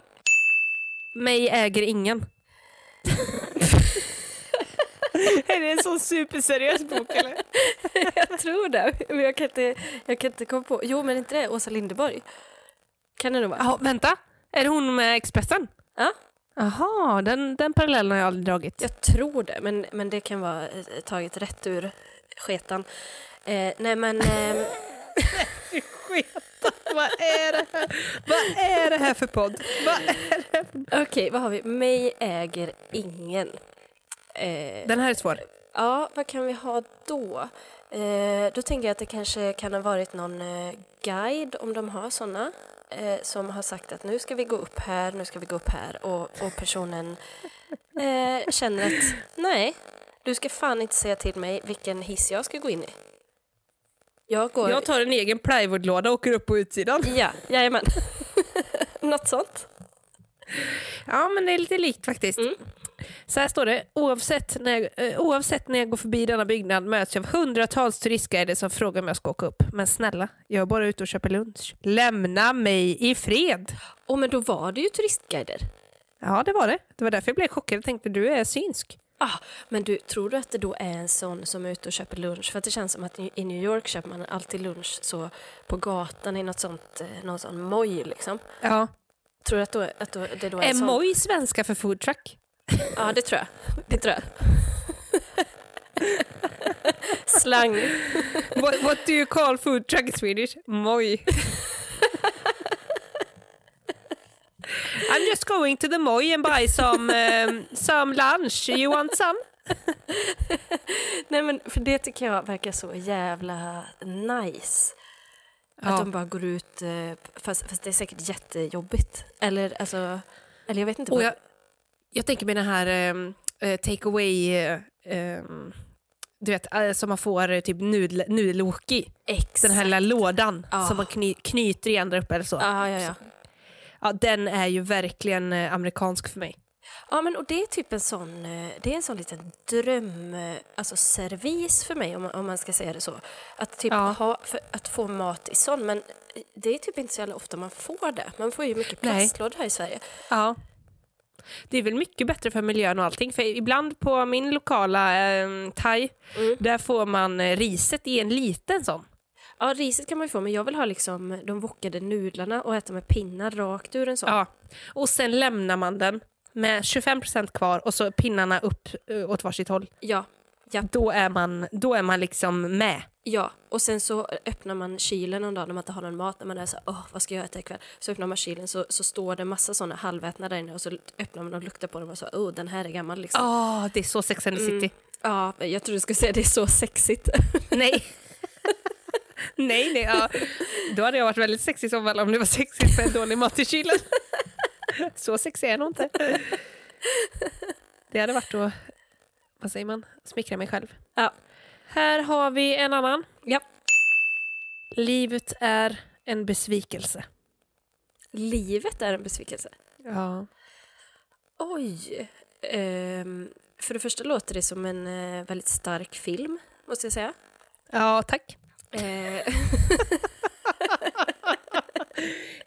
Mig äger ingen. Det sån superseriös bok eller? [LAUGHS] Jag tror det, men jag kan inte, jag kan inte komma på. Jo, men inte det Åsa Linderborg? Kan det nog vara? Jaha, vänta. Är det hon med Expressen? Ja. Jaha, den, den parallellen har jag aldrig dragit. Jag tror det, men, men det kan vara eh, taget rätt ur sketan. Eh, nej, men... [LAUGHS] ehm, Vad är det här? Vad är det här för podd? Vad är... Okej, vad har vi? Mig äger ingen. Eh, Den här är svår. Ja, vad kan vi ha då? Eh, då tänker jag att det kanske kan ha varit någon eh, guide, om de har såna, eh, som har sagt att nu ska vi gå upp här, nu ska vi gå upp här och, och personen eh, känner att nej, du ska fan inte säga till mig vilken hiss jag ska gå in i. Jag går... Jag tar en egen plywoodlåda och åker upp på utsidan. Ja, jajamän. [LAUGHS] Något sånt. Ja, men det är lite likt faktiskt. Mm. Så här står det. Oavsett när, jag, eh, oavsett när jag går förbi denna byggnad möts jag av hundratals turistguider som frågar om jag ska åka upp. Men snälla, jag är bara ute och köper lunch. Lämna mig i fred! Och men då var det ju turistguider. Ja, det var det. Det var därför jag blev chockad och tänkte du är synsk. Ah, men du, tror du att det då är en sån som är ute och köper lunch? För det känns som att i New York köper man alltid lunch så på gatan i något sånt, eh, någon sån moj liksom. Ja. Tror du att, då, att då, det då är Är en sån? moj svenska för food truck? Ja, det tror jag. Det tror jag. Slang. what, what do you call food truck in Swedish? Moj. I'm just going to the Moj and buy some, um, some lunch. You want some? Nej men för det tycker jag verkar så jävla nice. Att Ja. de bara går ut, eh, fast, fast det är säkert jättejobbigt. Eller alltså, eller jag vet inte. Och jag, jag tänker med den här um, uh, take away, uh, um, du vet, uh, som man får uh, typ nudel, nudelwok i. Exakt. Den här lilla lådan Ja. som man kny, knyter igen där uppe eller så. Ja, ja, ja. Ja, den är ju verkligen uh, amerikansk för mig. Ja, men och det är typ en sån, eh, det är en sån liten dröm, eh, alltså servis för mig om man, om man ska säga det så. Att, typ Ja. ha, att få mat i sån, men det är typ inte så jävla ofta man får det. Man får ju mycket plastlådor här i Sverige. Ja. Det är väl mycket bättre för miljön och allting. För ibland på min lokala eh, thai, Mm. där får man eh, riset i en liten sån. Ja, riset kan man ju få, men jag vill ha liksom de wokade nudlarna och äta med pinnar rakt ur en sån. Ja. Och sen lämnar man den med 25% kvar och så pinnarna upp eh, åt varsitt håll. Ja, Då är man, då är man liksom med. Ja. Och sen så öppnar man kylen någon dag när man inte har någon mat, när man är så åh, vad ska jag äta ikväll? Så öppnar man kylen så, så står det massa såna halvätna där inne och så öppnar man och luktar på dem och så, åh, den här är gammal liksom. Ja, det är så Sex and the Mm. City. Ja, jag tror du skulle säga det är så sexigt. [LAUGHS] Nej. [LAUGHS] nej, nej. Ja. Då hade jag varit väldigt sexig så fall om det var sexigt med dålig mat i kylen. [LAUGHS] så sexig är nog inte. Det hade varit att, vad säger man, smickra mig själv. Ja. Här har vi en annan. Ja. Livet är en besvikelse. Livet är en besvikelse. Ja. Oj. Ehm, för det första låter det som en eh, väldigt stark film, måste jag säga. Ja, tack. Eh,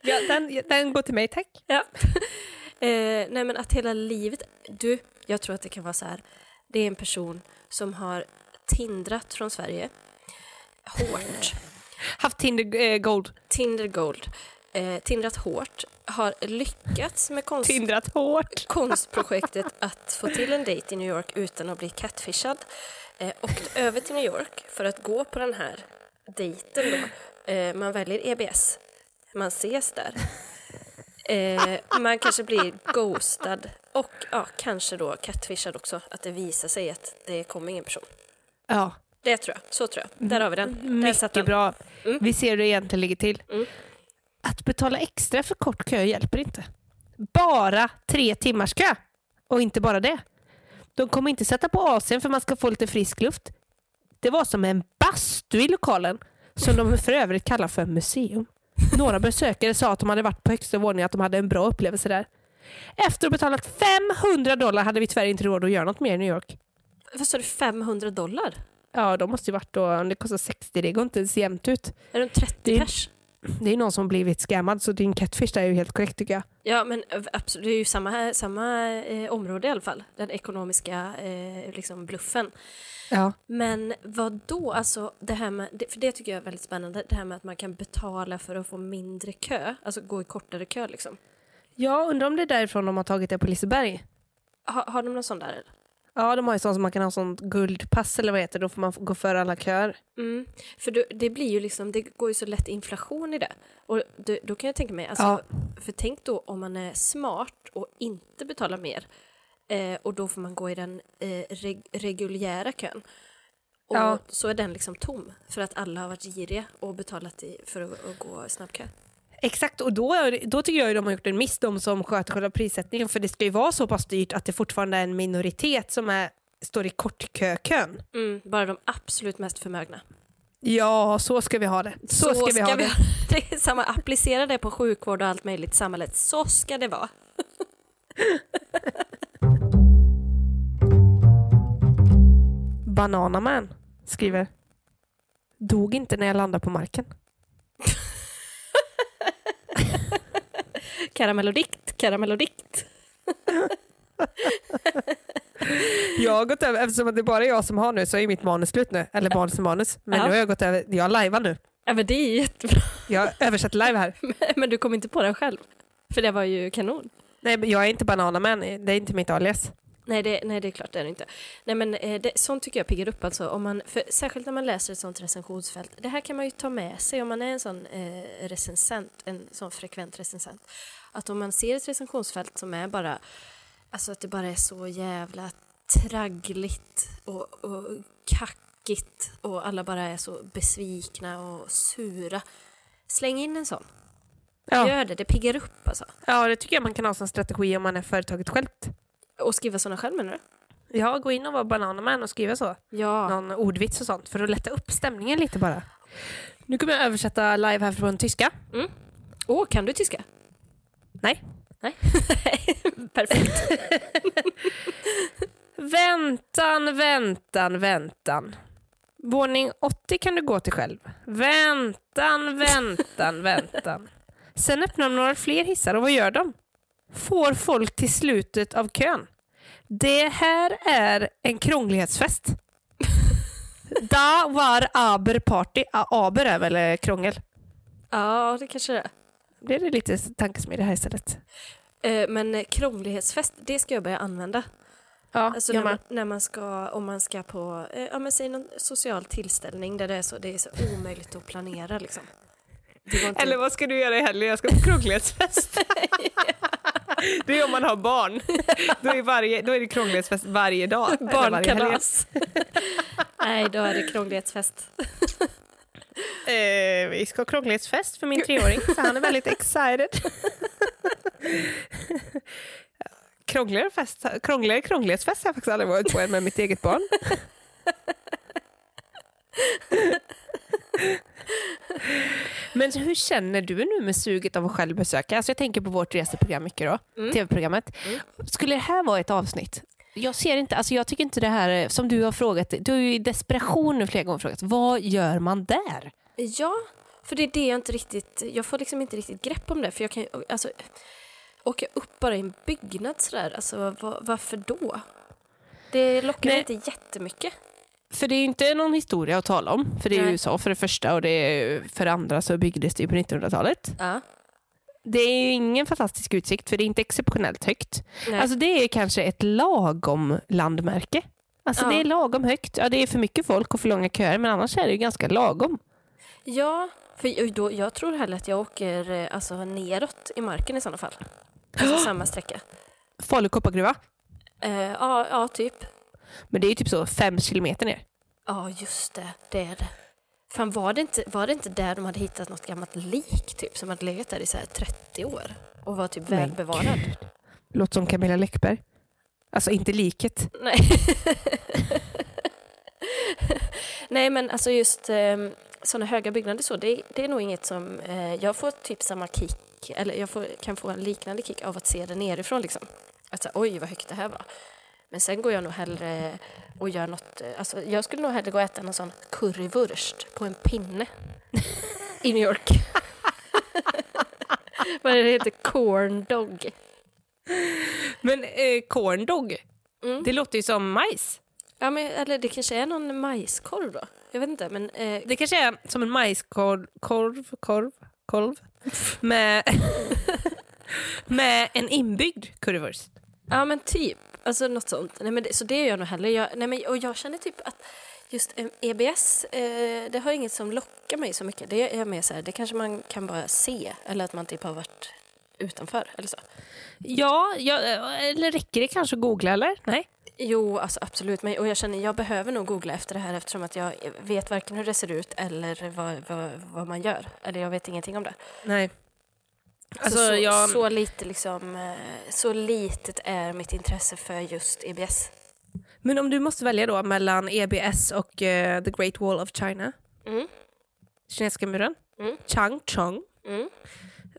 Ja, den, den går till mig, tack. ja. eh, nej men att hela livet... Du, jag tror att det kan vara så här. Det är en person som har tindrat från Sverige. Hårt. [LAUGHS] Haft Tinder eh, Gold. Tinder Gold. Eh, tindrat hårt. Har lyckats med konst... Tindrat hårt. [LAUGHS] konstprojektet att få till en dejt i New York utan att bli catfishad. Eh, åkt över till New York för att gå på den här dejten då. Eh, man väljer EBS. Man ses där. Eh, man kanske blir ghostad och ja, kanske då catfishad också. Att det visar sig att det kommer ingen person. Ja, Det tror jag. Så tror jag. Där har vi den. Satt mycket den. bra. Mm. Vi ser hur det egentligen ligger till. Mm. Att betala extra för kort kö hjälper inte. Bara tre timmars kö. Och inte bara det. De kommer inte sätta på AC'n för man ska få lite frisk luft. Det var som en bastu i lokalen som de för övrigt kallar för museum. Några besökare sa att de hade varit på högsta våningen att de hade en bra upplevelse där. Efter att ha betalat 500 dollar hade vi tyvärr inte råd att göra något mer i New York. Vad sa du? 500 dollar? Ja, de måste ju varit då, om det kostar 60, det går inte ens jämnt ut. Är de 30 Det är- pers? Det är någon som blivit scammad så din catfish där är ju helt korrekt tycker jag. Ja, men absolut, det är ju samma, samma eh, område i alla fall. Den ekonomiska eh, liksom bluffen. Ja. Men vad då? Alltså det här med, för det tycker jag är väldigt spännande, det här med att man kan betala för att få mindre kö, alltså gå i kortare kö liksom. Jag undrar om det är därifrån de har tagit det på Liseberg. Ha, har de någon sån där? eller? Ja, de har ju sånt som man kan ha sånt guldpass eller vad heter då får man gå före alla köer. Mm. För då, det blir ju liksom, det går ju så lätt inflation i det. Och då, då kan jag tänka mig, alltså, Ja. för tänk då om man är smart och inte betalar mer eh, och då får man gå i den eh, reg, reguljära kön. Och Ja. så är den liksom tom för att alla har varit giriga och betalat i, för att, att gå snabbkö. Exakt, och då, det- då tycker jag ju de har gjort en miss de som sköter själva prissättningen för det ska ju vara så pass dyrt att det fortfarande är en minoritet som är, står i kortkökön. Mm, bara de absolut mest förmögna. Ja, så ska vi ha det. Så, ska, vi ha det. [LAUGHS] Det är samma, applicera det på sjukvård och allt möjligt i samhället. Så ska det vara. [LAUGHS] Bananaman skriver Dog inte när jag landade på marken. [LAUGHS] [LAUGHS] Karamellodikt, karamellodikt. [LAUGHS] Jag har gått över, eftersom det är bara jag som har nu så är mitt manus slut nu. Eller manus och manus. Men Ja. nu har jag gått över, jag lajvar nu. Ja, men det är jättebra. Jag översätter live här. [LAUGHS] Men du kom inte på den själv. För det var ju kanon. Nej, men jag är inte Bananaman, det är inte mitt alias. Nej det, nej, det är klart det är det inte. Nej, men eh, det, sånt tycker jag piggar upp. Alltså, om man, för, särskilt när man läser ett sånt recensionsfält. Det här kan man ju ta med sig om man är en sån eh, recensent, en sån frekvent recensent. Att om man ser ett recensionsfält som är bara, alltså att det bara är så jävla traggligt och, och kackigt och alla bara är så besvikna och sura. Släng in en sån. Ja. Gör det, det piggar upp alltså. ja, det tycker jag man kan ha som strategi om man är företaget självt. Och skriva såna själv menar du? Ja, gå in och vara Bananaman och skriva så. Ja. Någon ordvits och sånt för att lätta upp stämningen lite bara. Nu kommer jag översätta live här från tyska. Åh, kan du tyska? Nej. Nej. [LAUGHS] Perfekt. [LAUGHS] Väntan, väntan, väntan. Våning 80 kan du gå till själv. Väntan, väntan, väntan. Sen öppnar de några fler hissar och vad gör de? Får folk till slutet av kön. Det här är en krånglighetsfest. [LAUGHS] Da var aber party. Aber är väl eh, krångel? Ja, det kanske det är. Blir det lite tankesmedja här istället? Eh, Men eh, krånglighetsfest, det ska jag börja använda. Ja, Alltså när man, när man ska, om man ska på, eh, ja men säg någon social tillställning där det är så, det är så omöjligt att planera liksom. Eller vad ska du göra i helgen? Jag ska på krånglighetsfest. [LAUGHS] det är om man har barn. Då är, varje, då är det krånglighetsfest varje dag. barnkalas. [LAUGHS] Nej, då är det krånglighetsfest. Eh, vi ska ha krånglighetsfest för min treåring, så han är väldigt [LAUGHS] excited. Krångligare, fest, krångligare krånglighetsfest har jag faktiskt aldrig varit på än med mitt eget barn. Men hur känner du nu med suget av att själv besöka? Alltså jag tänker på vårt reseprogram mycket då, Mm. tv-programmet. Skulle det här vara ett avsnitt? Jag ser inte, alltså jag tycker inte det här, är- som du har frågat, du har ju i desperation nu flera gånger frågat, vad gör man där? Ja, för det är det jag inte riktigt, jag får liksom inte riktigt grepp om det. För jag kan ju, alltså, åka upp bara i en byggnad sådär, alltså va- varför då? Det lockar Nej. inte jättemycket. För det är inte någon historia att tala om, för det är Nej. USA för det första och det är, för det andra så byggdes det ju på 1900-talet. Ja. Det är ju ingen fantastisk utsikt för det är inte exceptionellt högt. Nej. Alltså det är kanske ett lagom landmärke. Alltså Ja. det är lagom högt. Ja, det är för mycket folk och för långa köer men annars är det ju ganska lagom. Ja, för då, jag tror hellre att jag åker eh, alltså, neråt i marken i sådana fall. Alltså [GASPS] samma sträcka. Falu koppargruva. Eh, ja, ja, typ. Men det är ju typ så fem kilometer ner. Ja, just det. Det är det. Fan, var det, inte, var det inte där de hade hittat något gammalt lik typ som hade legat där i så här 30 år och var typ välbevarad? Låter som Camilla Läckberg. Alltså inte liket. Nej. [LAUGHS] Nej, men alltså just eh, sådana höga byggnader så, det, det är nog inget som... Eh, jag får typ samma kick, eller jag får, kan få en liknande kick av att se det nerifrån liksom. Att så, oj, vad högt det här var. Men sen går jag nog hellre och gör något... eh, Alltså, jag skulle nog hellre gå och äta någon sån currywurst på en pinne i New York. [LAUGHS] Vad är det heter? Corn dog. Men eh, corn dog, Mm. det låter ju som majs. Ja, men, eller det kanske är någon majskorv då? Jag vet inte, men... Eh, Det kanske är som en majskorv, korv, korv, kolv [LAUGHS] med, [LAUGHS] med en inbyggd currywurst. Ja men typ, alltså något sånt. Nej, men det, så det gör jag nog hellre. Jag, nej, men, och jag känner typ att just eh, EBS, eh, det har inget som lockar mig så mycket. Det är mer så här, det kanske man kan bara se. Eller att man typ har varit utanför eller så. Ja, ja, eller räcker det kanske att googla eller? Nej. Jo, alltså absolut. Men, och jag känner, jag behöver nog googla efter det här eftersom att jag vet varken hur det ser ut eller vad, vad, vad man gör. Eller jag vet ingenting om det. Nej. Alltså, så, så, jag, så, lite liksom, eh, så litet är mitt intresse för just EBS. men om du måste välja då mellan EBS och eh, The Great Wall of China, Mm. kinesiska muren, Mm. Chang Chong, Mm.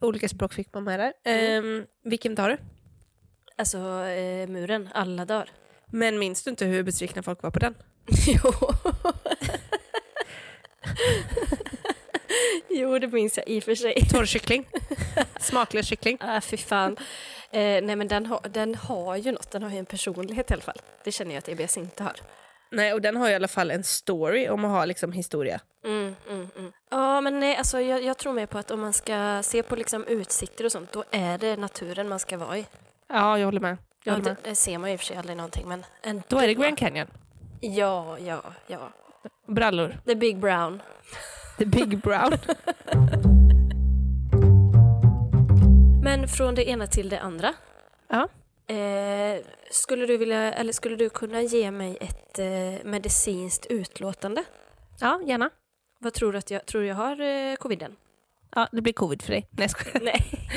olika språk fick man med där. Ehm, vilken tar du? Alltså eh, muren, alla dagar. Men minns du inte hur besvikna folk var på den? [LAUGHS] Jo. [LAUGHS] [LAUGHS] Jo, det minns jag i och för sig. Torrkyckling. [LAUGHS] Smaklös kyckling. Ah, fy fan. Eh, nej, men den, har den har ju något. Den har ju en personlighet i alla fall. Det känner jag att EBS inte har. Nej, och den har i alla fall en story om att ha liksom historia. Mm, mm, mm. Ja, men nej, alltså, jag, jag tror mer på att om man ska se på liksom utsikter och sånt, då är det naturen man ska vara i. Ja, jag håller med. Jag Ja, håller med. det, det ser man ju i och för sig aldrig någonting, men ändå. Då är det Grand Canyon. Ja, ja, ja. Brallor. The Big Brown. The [LAUGHS] Big Brown. Men från det ena till det andra. Ja. Eh, skulle du vilja, eller skulle du kunna ge mig ett eh, medicinskt utlåtande? ja, gärna. Vad tror du att jag, tror jag har eh, coviden? Ja, det blir covid för dig. Nej, jag. Nej.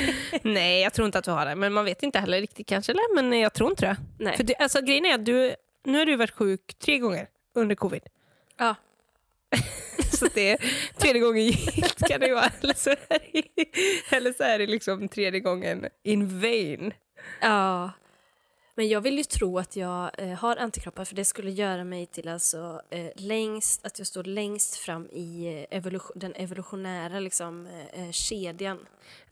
[LAUGHS] Nej, jag tror inte att du har det. Men man vet inte heller riktigt kanske. Eller? Men jag tror inte det. Nej. För det, alltså, grejen är att du, nu har du varit sjuk tre gånger under covid. Ja. [LAUGHS] Så det är tredje gången gillt kan det vara. Eller så är det, eller så är det liksom tredje gången in vain. Ja. Men jag vill ju tro att jag eh, har antikroppar för det skulle göra mig till alltså eh, längst, att jag står längst fram i eh, evolution, den evolutionära liksom, eh, eh, kedjan.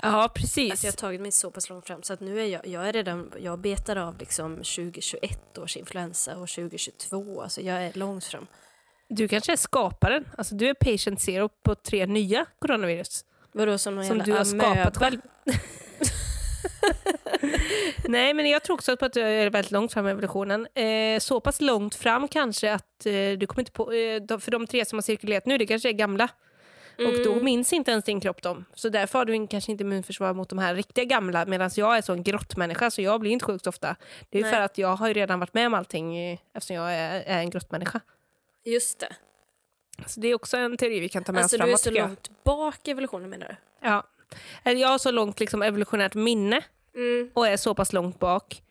Ja, precis. Alltså jag har tagit mig så pass långt fram så att nu är jag, jag är redan, jag betar av liksom 2021 års influensa och 2022, alltså jag är långt fram. Du kanske är skaparen. Alltså, du är patient zero på tre nya coronavirus. Vadå som någon Som jävla du har skapat amöba? själv. [LAUGHS] Nej, men jag tror också på att du är väldigt långt fram i evolutionen. Eh, så pass långt fram kanske att eh, du kommer inte på... Eh, de, för de tre som har cirkulerat nu, det kanske är gamla. Och då minns inte ens din kropp dem. Så därför har du kanske inte immunförsvar mot de här riktiga gamla. Medan jag är så en grottmänniska, så jag blir inte sjuk så ofta. Det är Nej. för att jag har ju redan varit med om allting eh, eftersom jag är, är en grottmänniska. Just det. Så det är också en teori vi kan ta med Alltså oss du är framåt. så långt bak i evolutionen menar du? Ja. Jag har så långt liksom, evolutionärt minne Mm. och är så pass långt bak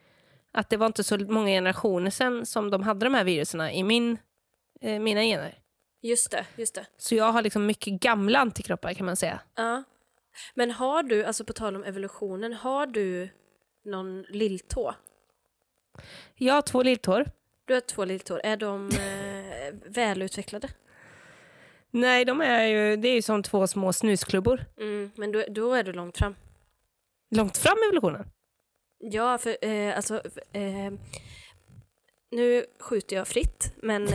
att det var inte så många generationer sedan som de hade de här viruserna i min, eh, mina gener. Just det, just det. Så jag har liksom mycket gamla antikroppar kan man säga. Ja. Men har du, alltså på tal om evolutionen, har du någon lilltå? Jag har två lilltår. Du har två lilltår. Är de eh, [LAUGHS] välutvecklade? Nej, de är ju, det är ju som två små snusklubbor. Mm, men då, då är du långt fram. Långt fram i evolutionen. Ja, för eh, alltså... Eh, nu skjuter jag fritt, men... [LAUGHS]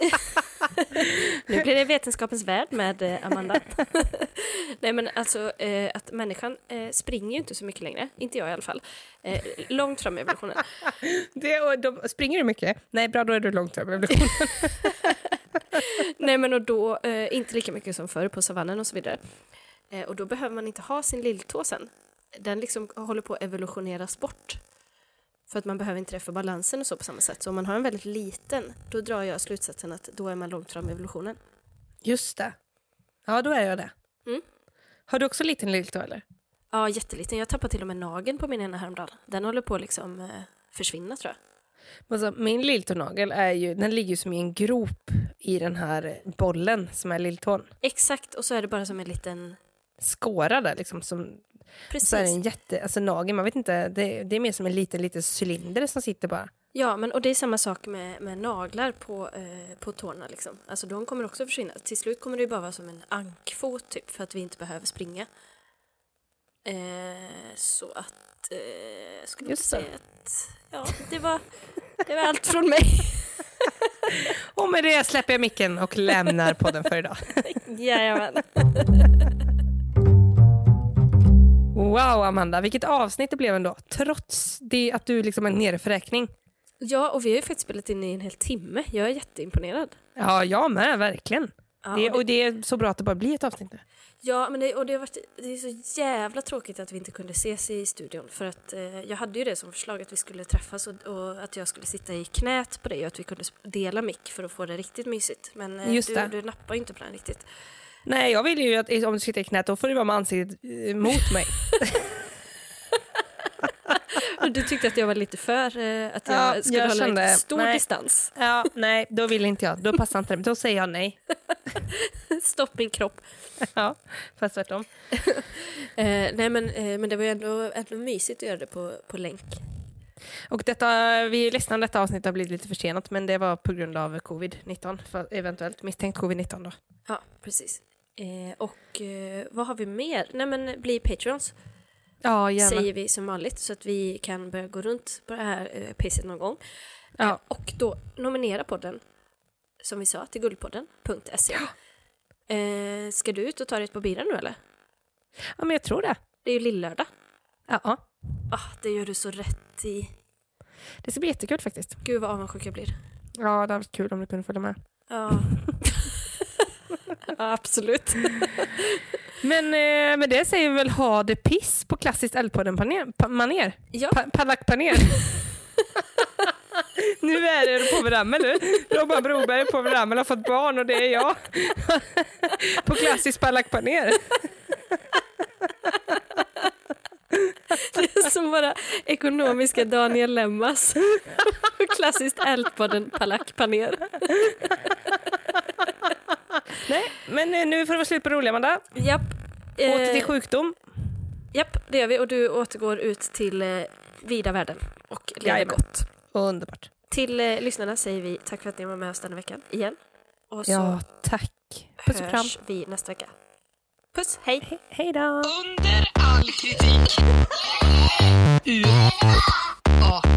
[LAUGHS] [LAUGHS] Nu blir det Vetenskapens värld med eh, Amanda. [LAUGHS] Nej, men alltså eh, att människan eh, springer ju inte så mycket längre. Inte jag i alla fall. Eh, långt fram i evolutionen. [LAUGHS] Det, och de, springer du mycket? Nej, bra, då är du långt fram i evolutionen. Nej, men och då eh, inte lika mycket som förr på savannen och så vidare. Eh, och då behöver man inte ha sin lilltå sen. Den liksom håller på att evolutioneras bort. För att man behöver inte för balansen och så på samma sätt. Så om man har en väldigt liten, då drar jag slutsatsen att då är man långt fram i evolutionen. Just det. Ja, då är jag det. Mm. Har du också liten lilltå eller? Ja, jätteliten. Jag tappade till och med nageln på min ena häromdagen. Den håller på att liksom eh, försvinna tror jag. Alltså, min lilltånagel är ju, den ligger ju som i en grop i den här bollen som är lilltån. Exakt, och så är det bara som en liten... Skåra där liksom. Som, Precis. så är det en jätte, alltså nagel, man vet inte, det, det är mer som en liten, liten cylinder som sitter bara. Ja, men och det är samma sak med, med naglar på, eh, på tårna. Liksom. Alltså de kommer också försvinna. Till slut kommer det ju bara vara som en ankfot typ, för att vi inte behöver springa. Eh, så att... Eh, skulle Just säga att... Ja, det var, det var allt från mig. [LAUGHS] Och med det släpper jag micken och lämnar podden för idag. [LAUGHS] Jajamän. [LAUGHS] Wow Amanda, vilket avsnitt det blev ändå. Trots det att du liksom är nere för räkning. Ja, och vi har ju faktiskt spelat in i en hel timme. Jag är jätteimponerad. Ja, jag med, verkligen. Ja, det, och det är så bra att det bara blir ett avsnitt nu. Ja, men det, och det, har varit, det är så jävla tråkigt att vi inte kunde ses i studion. För att eh, jag hade ju det som förslag att vi skulle träffas och, och att jag skulle sitta i knät på dig och att vi kunde dela mick för att få det riktigt mysigt. Men eh, du, du nappar ju inte på den riktigt. Nej, jag vill ju att om du sitter i knät då får du vara med ansiktet eh, mot mig. [LAUGHS] Du tyckte att jag var lite för eh, att jag Ja, skulle jag hålla kände- lite stor nej. distans. Ja, nej, då vill inte jag. Då passar inte det. Då säger jag nej. [LAUGHS] Stopp min kropp. Ja, fast tvärtom. [LAUGHS] Eh, nej men, eh, men det var ju ändå, ändå mysigt att göra det på, på länk. Och detta, vi är ledsna om detta avsnitt har blivit lite försenat men det var på grund av covid-19, för eventuellt misstänkt covid-19 då. Ja, precis. Eh, och eh, vad har vi mer? Nej men bli Patreons Ja, gärna. säger vi som vanligt så att vi kan börja gå runt på det här eh, pisset någon gång. Ja. Och då nominera podden, som vi sa, till guldpodden.se. Eh, ska du ut och ta dig ett på bilen nu eller? ja, men jag tror det. Det är ju lillördag. Ja, Ah, det gör du så rätt i. det ska bli jättekul faktiskt. Gud vad avundsjuk jag blir. Ja, det hade varit kul om du kunde följa med. Ja. [LAUGHS] [LAUGHS] absolut. [LAUGHS] Men eh, med det säger vi väl ha det piss på klassiskt Eldpodden-manér. Ja, Pa Palackpaner. [LAUGHS] nu är det på Rammel nu. Robban Broberg på Rammel har fått barn och det är jag. på klassiskt palackpaner. det är som bara ekonomiska Daniel Lemmas. Klassiskt Älvpodden Palack Paner. Nej, men eh, nu får det vara slut på det roliga Amanda. Japp. Åter till Eh, sjukdom. japp, det gör vi. Och du återgår ut till eh, vida världen och lever Jajamän. gott. Underbart. Till eh, lyssnarna säger vi tack för att ni var med oss denna veckan igen. Och så Ja, tack. Puss och kram. hörs vi nästa vecka. Puss, hej! He hej då. Under all kritik. U A K.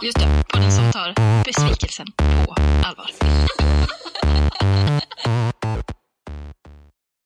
Just det, på den som tar besvikelsen på allvar. [LAUGHS]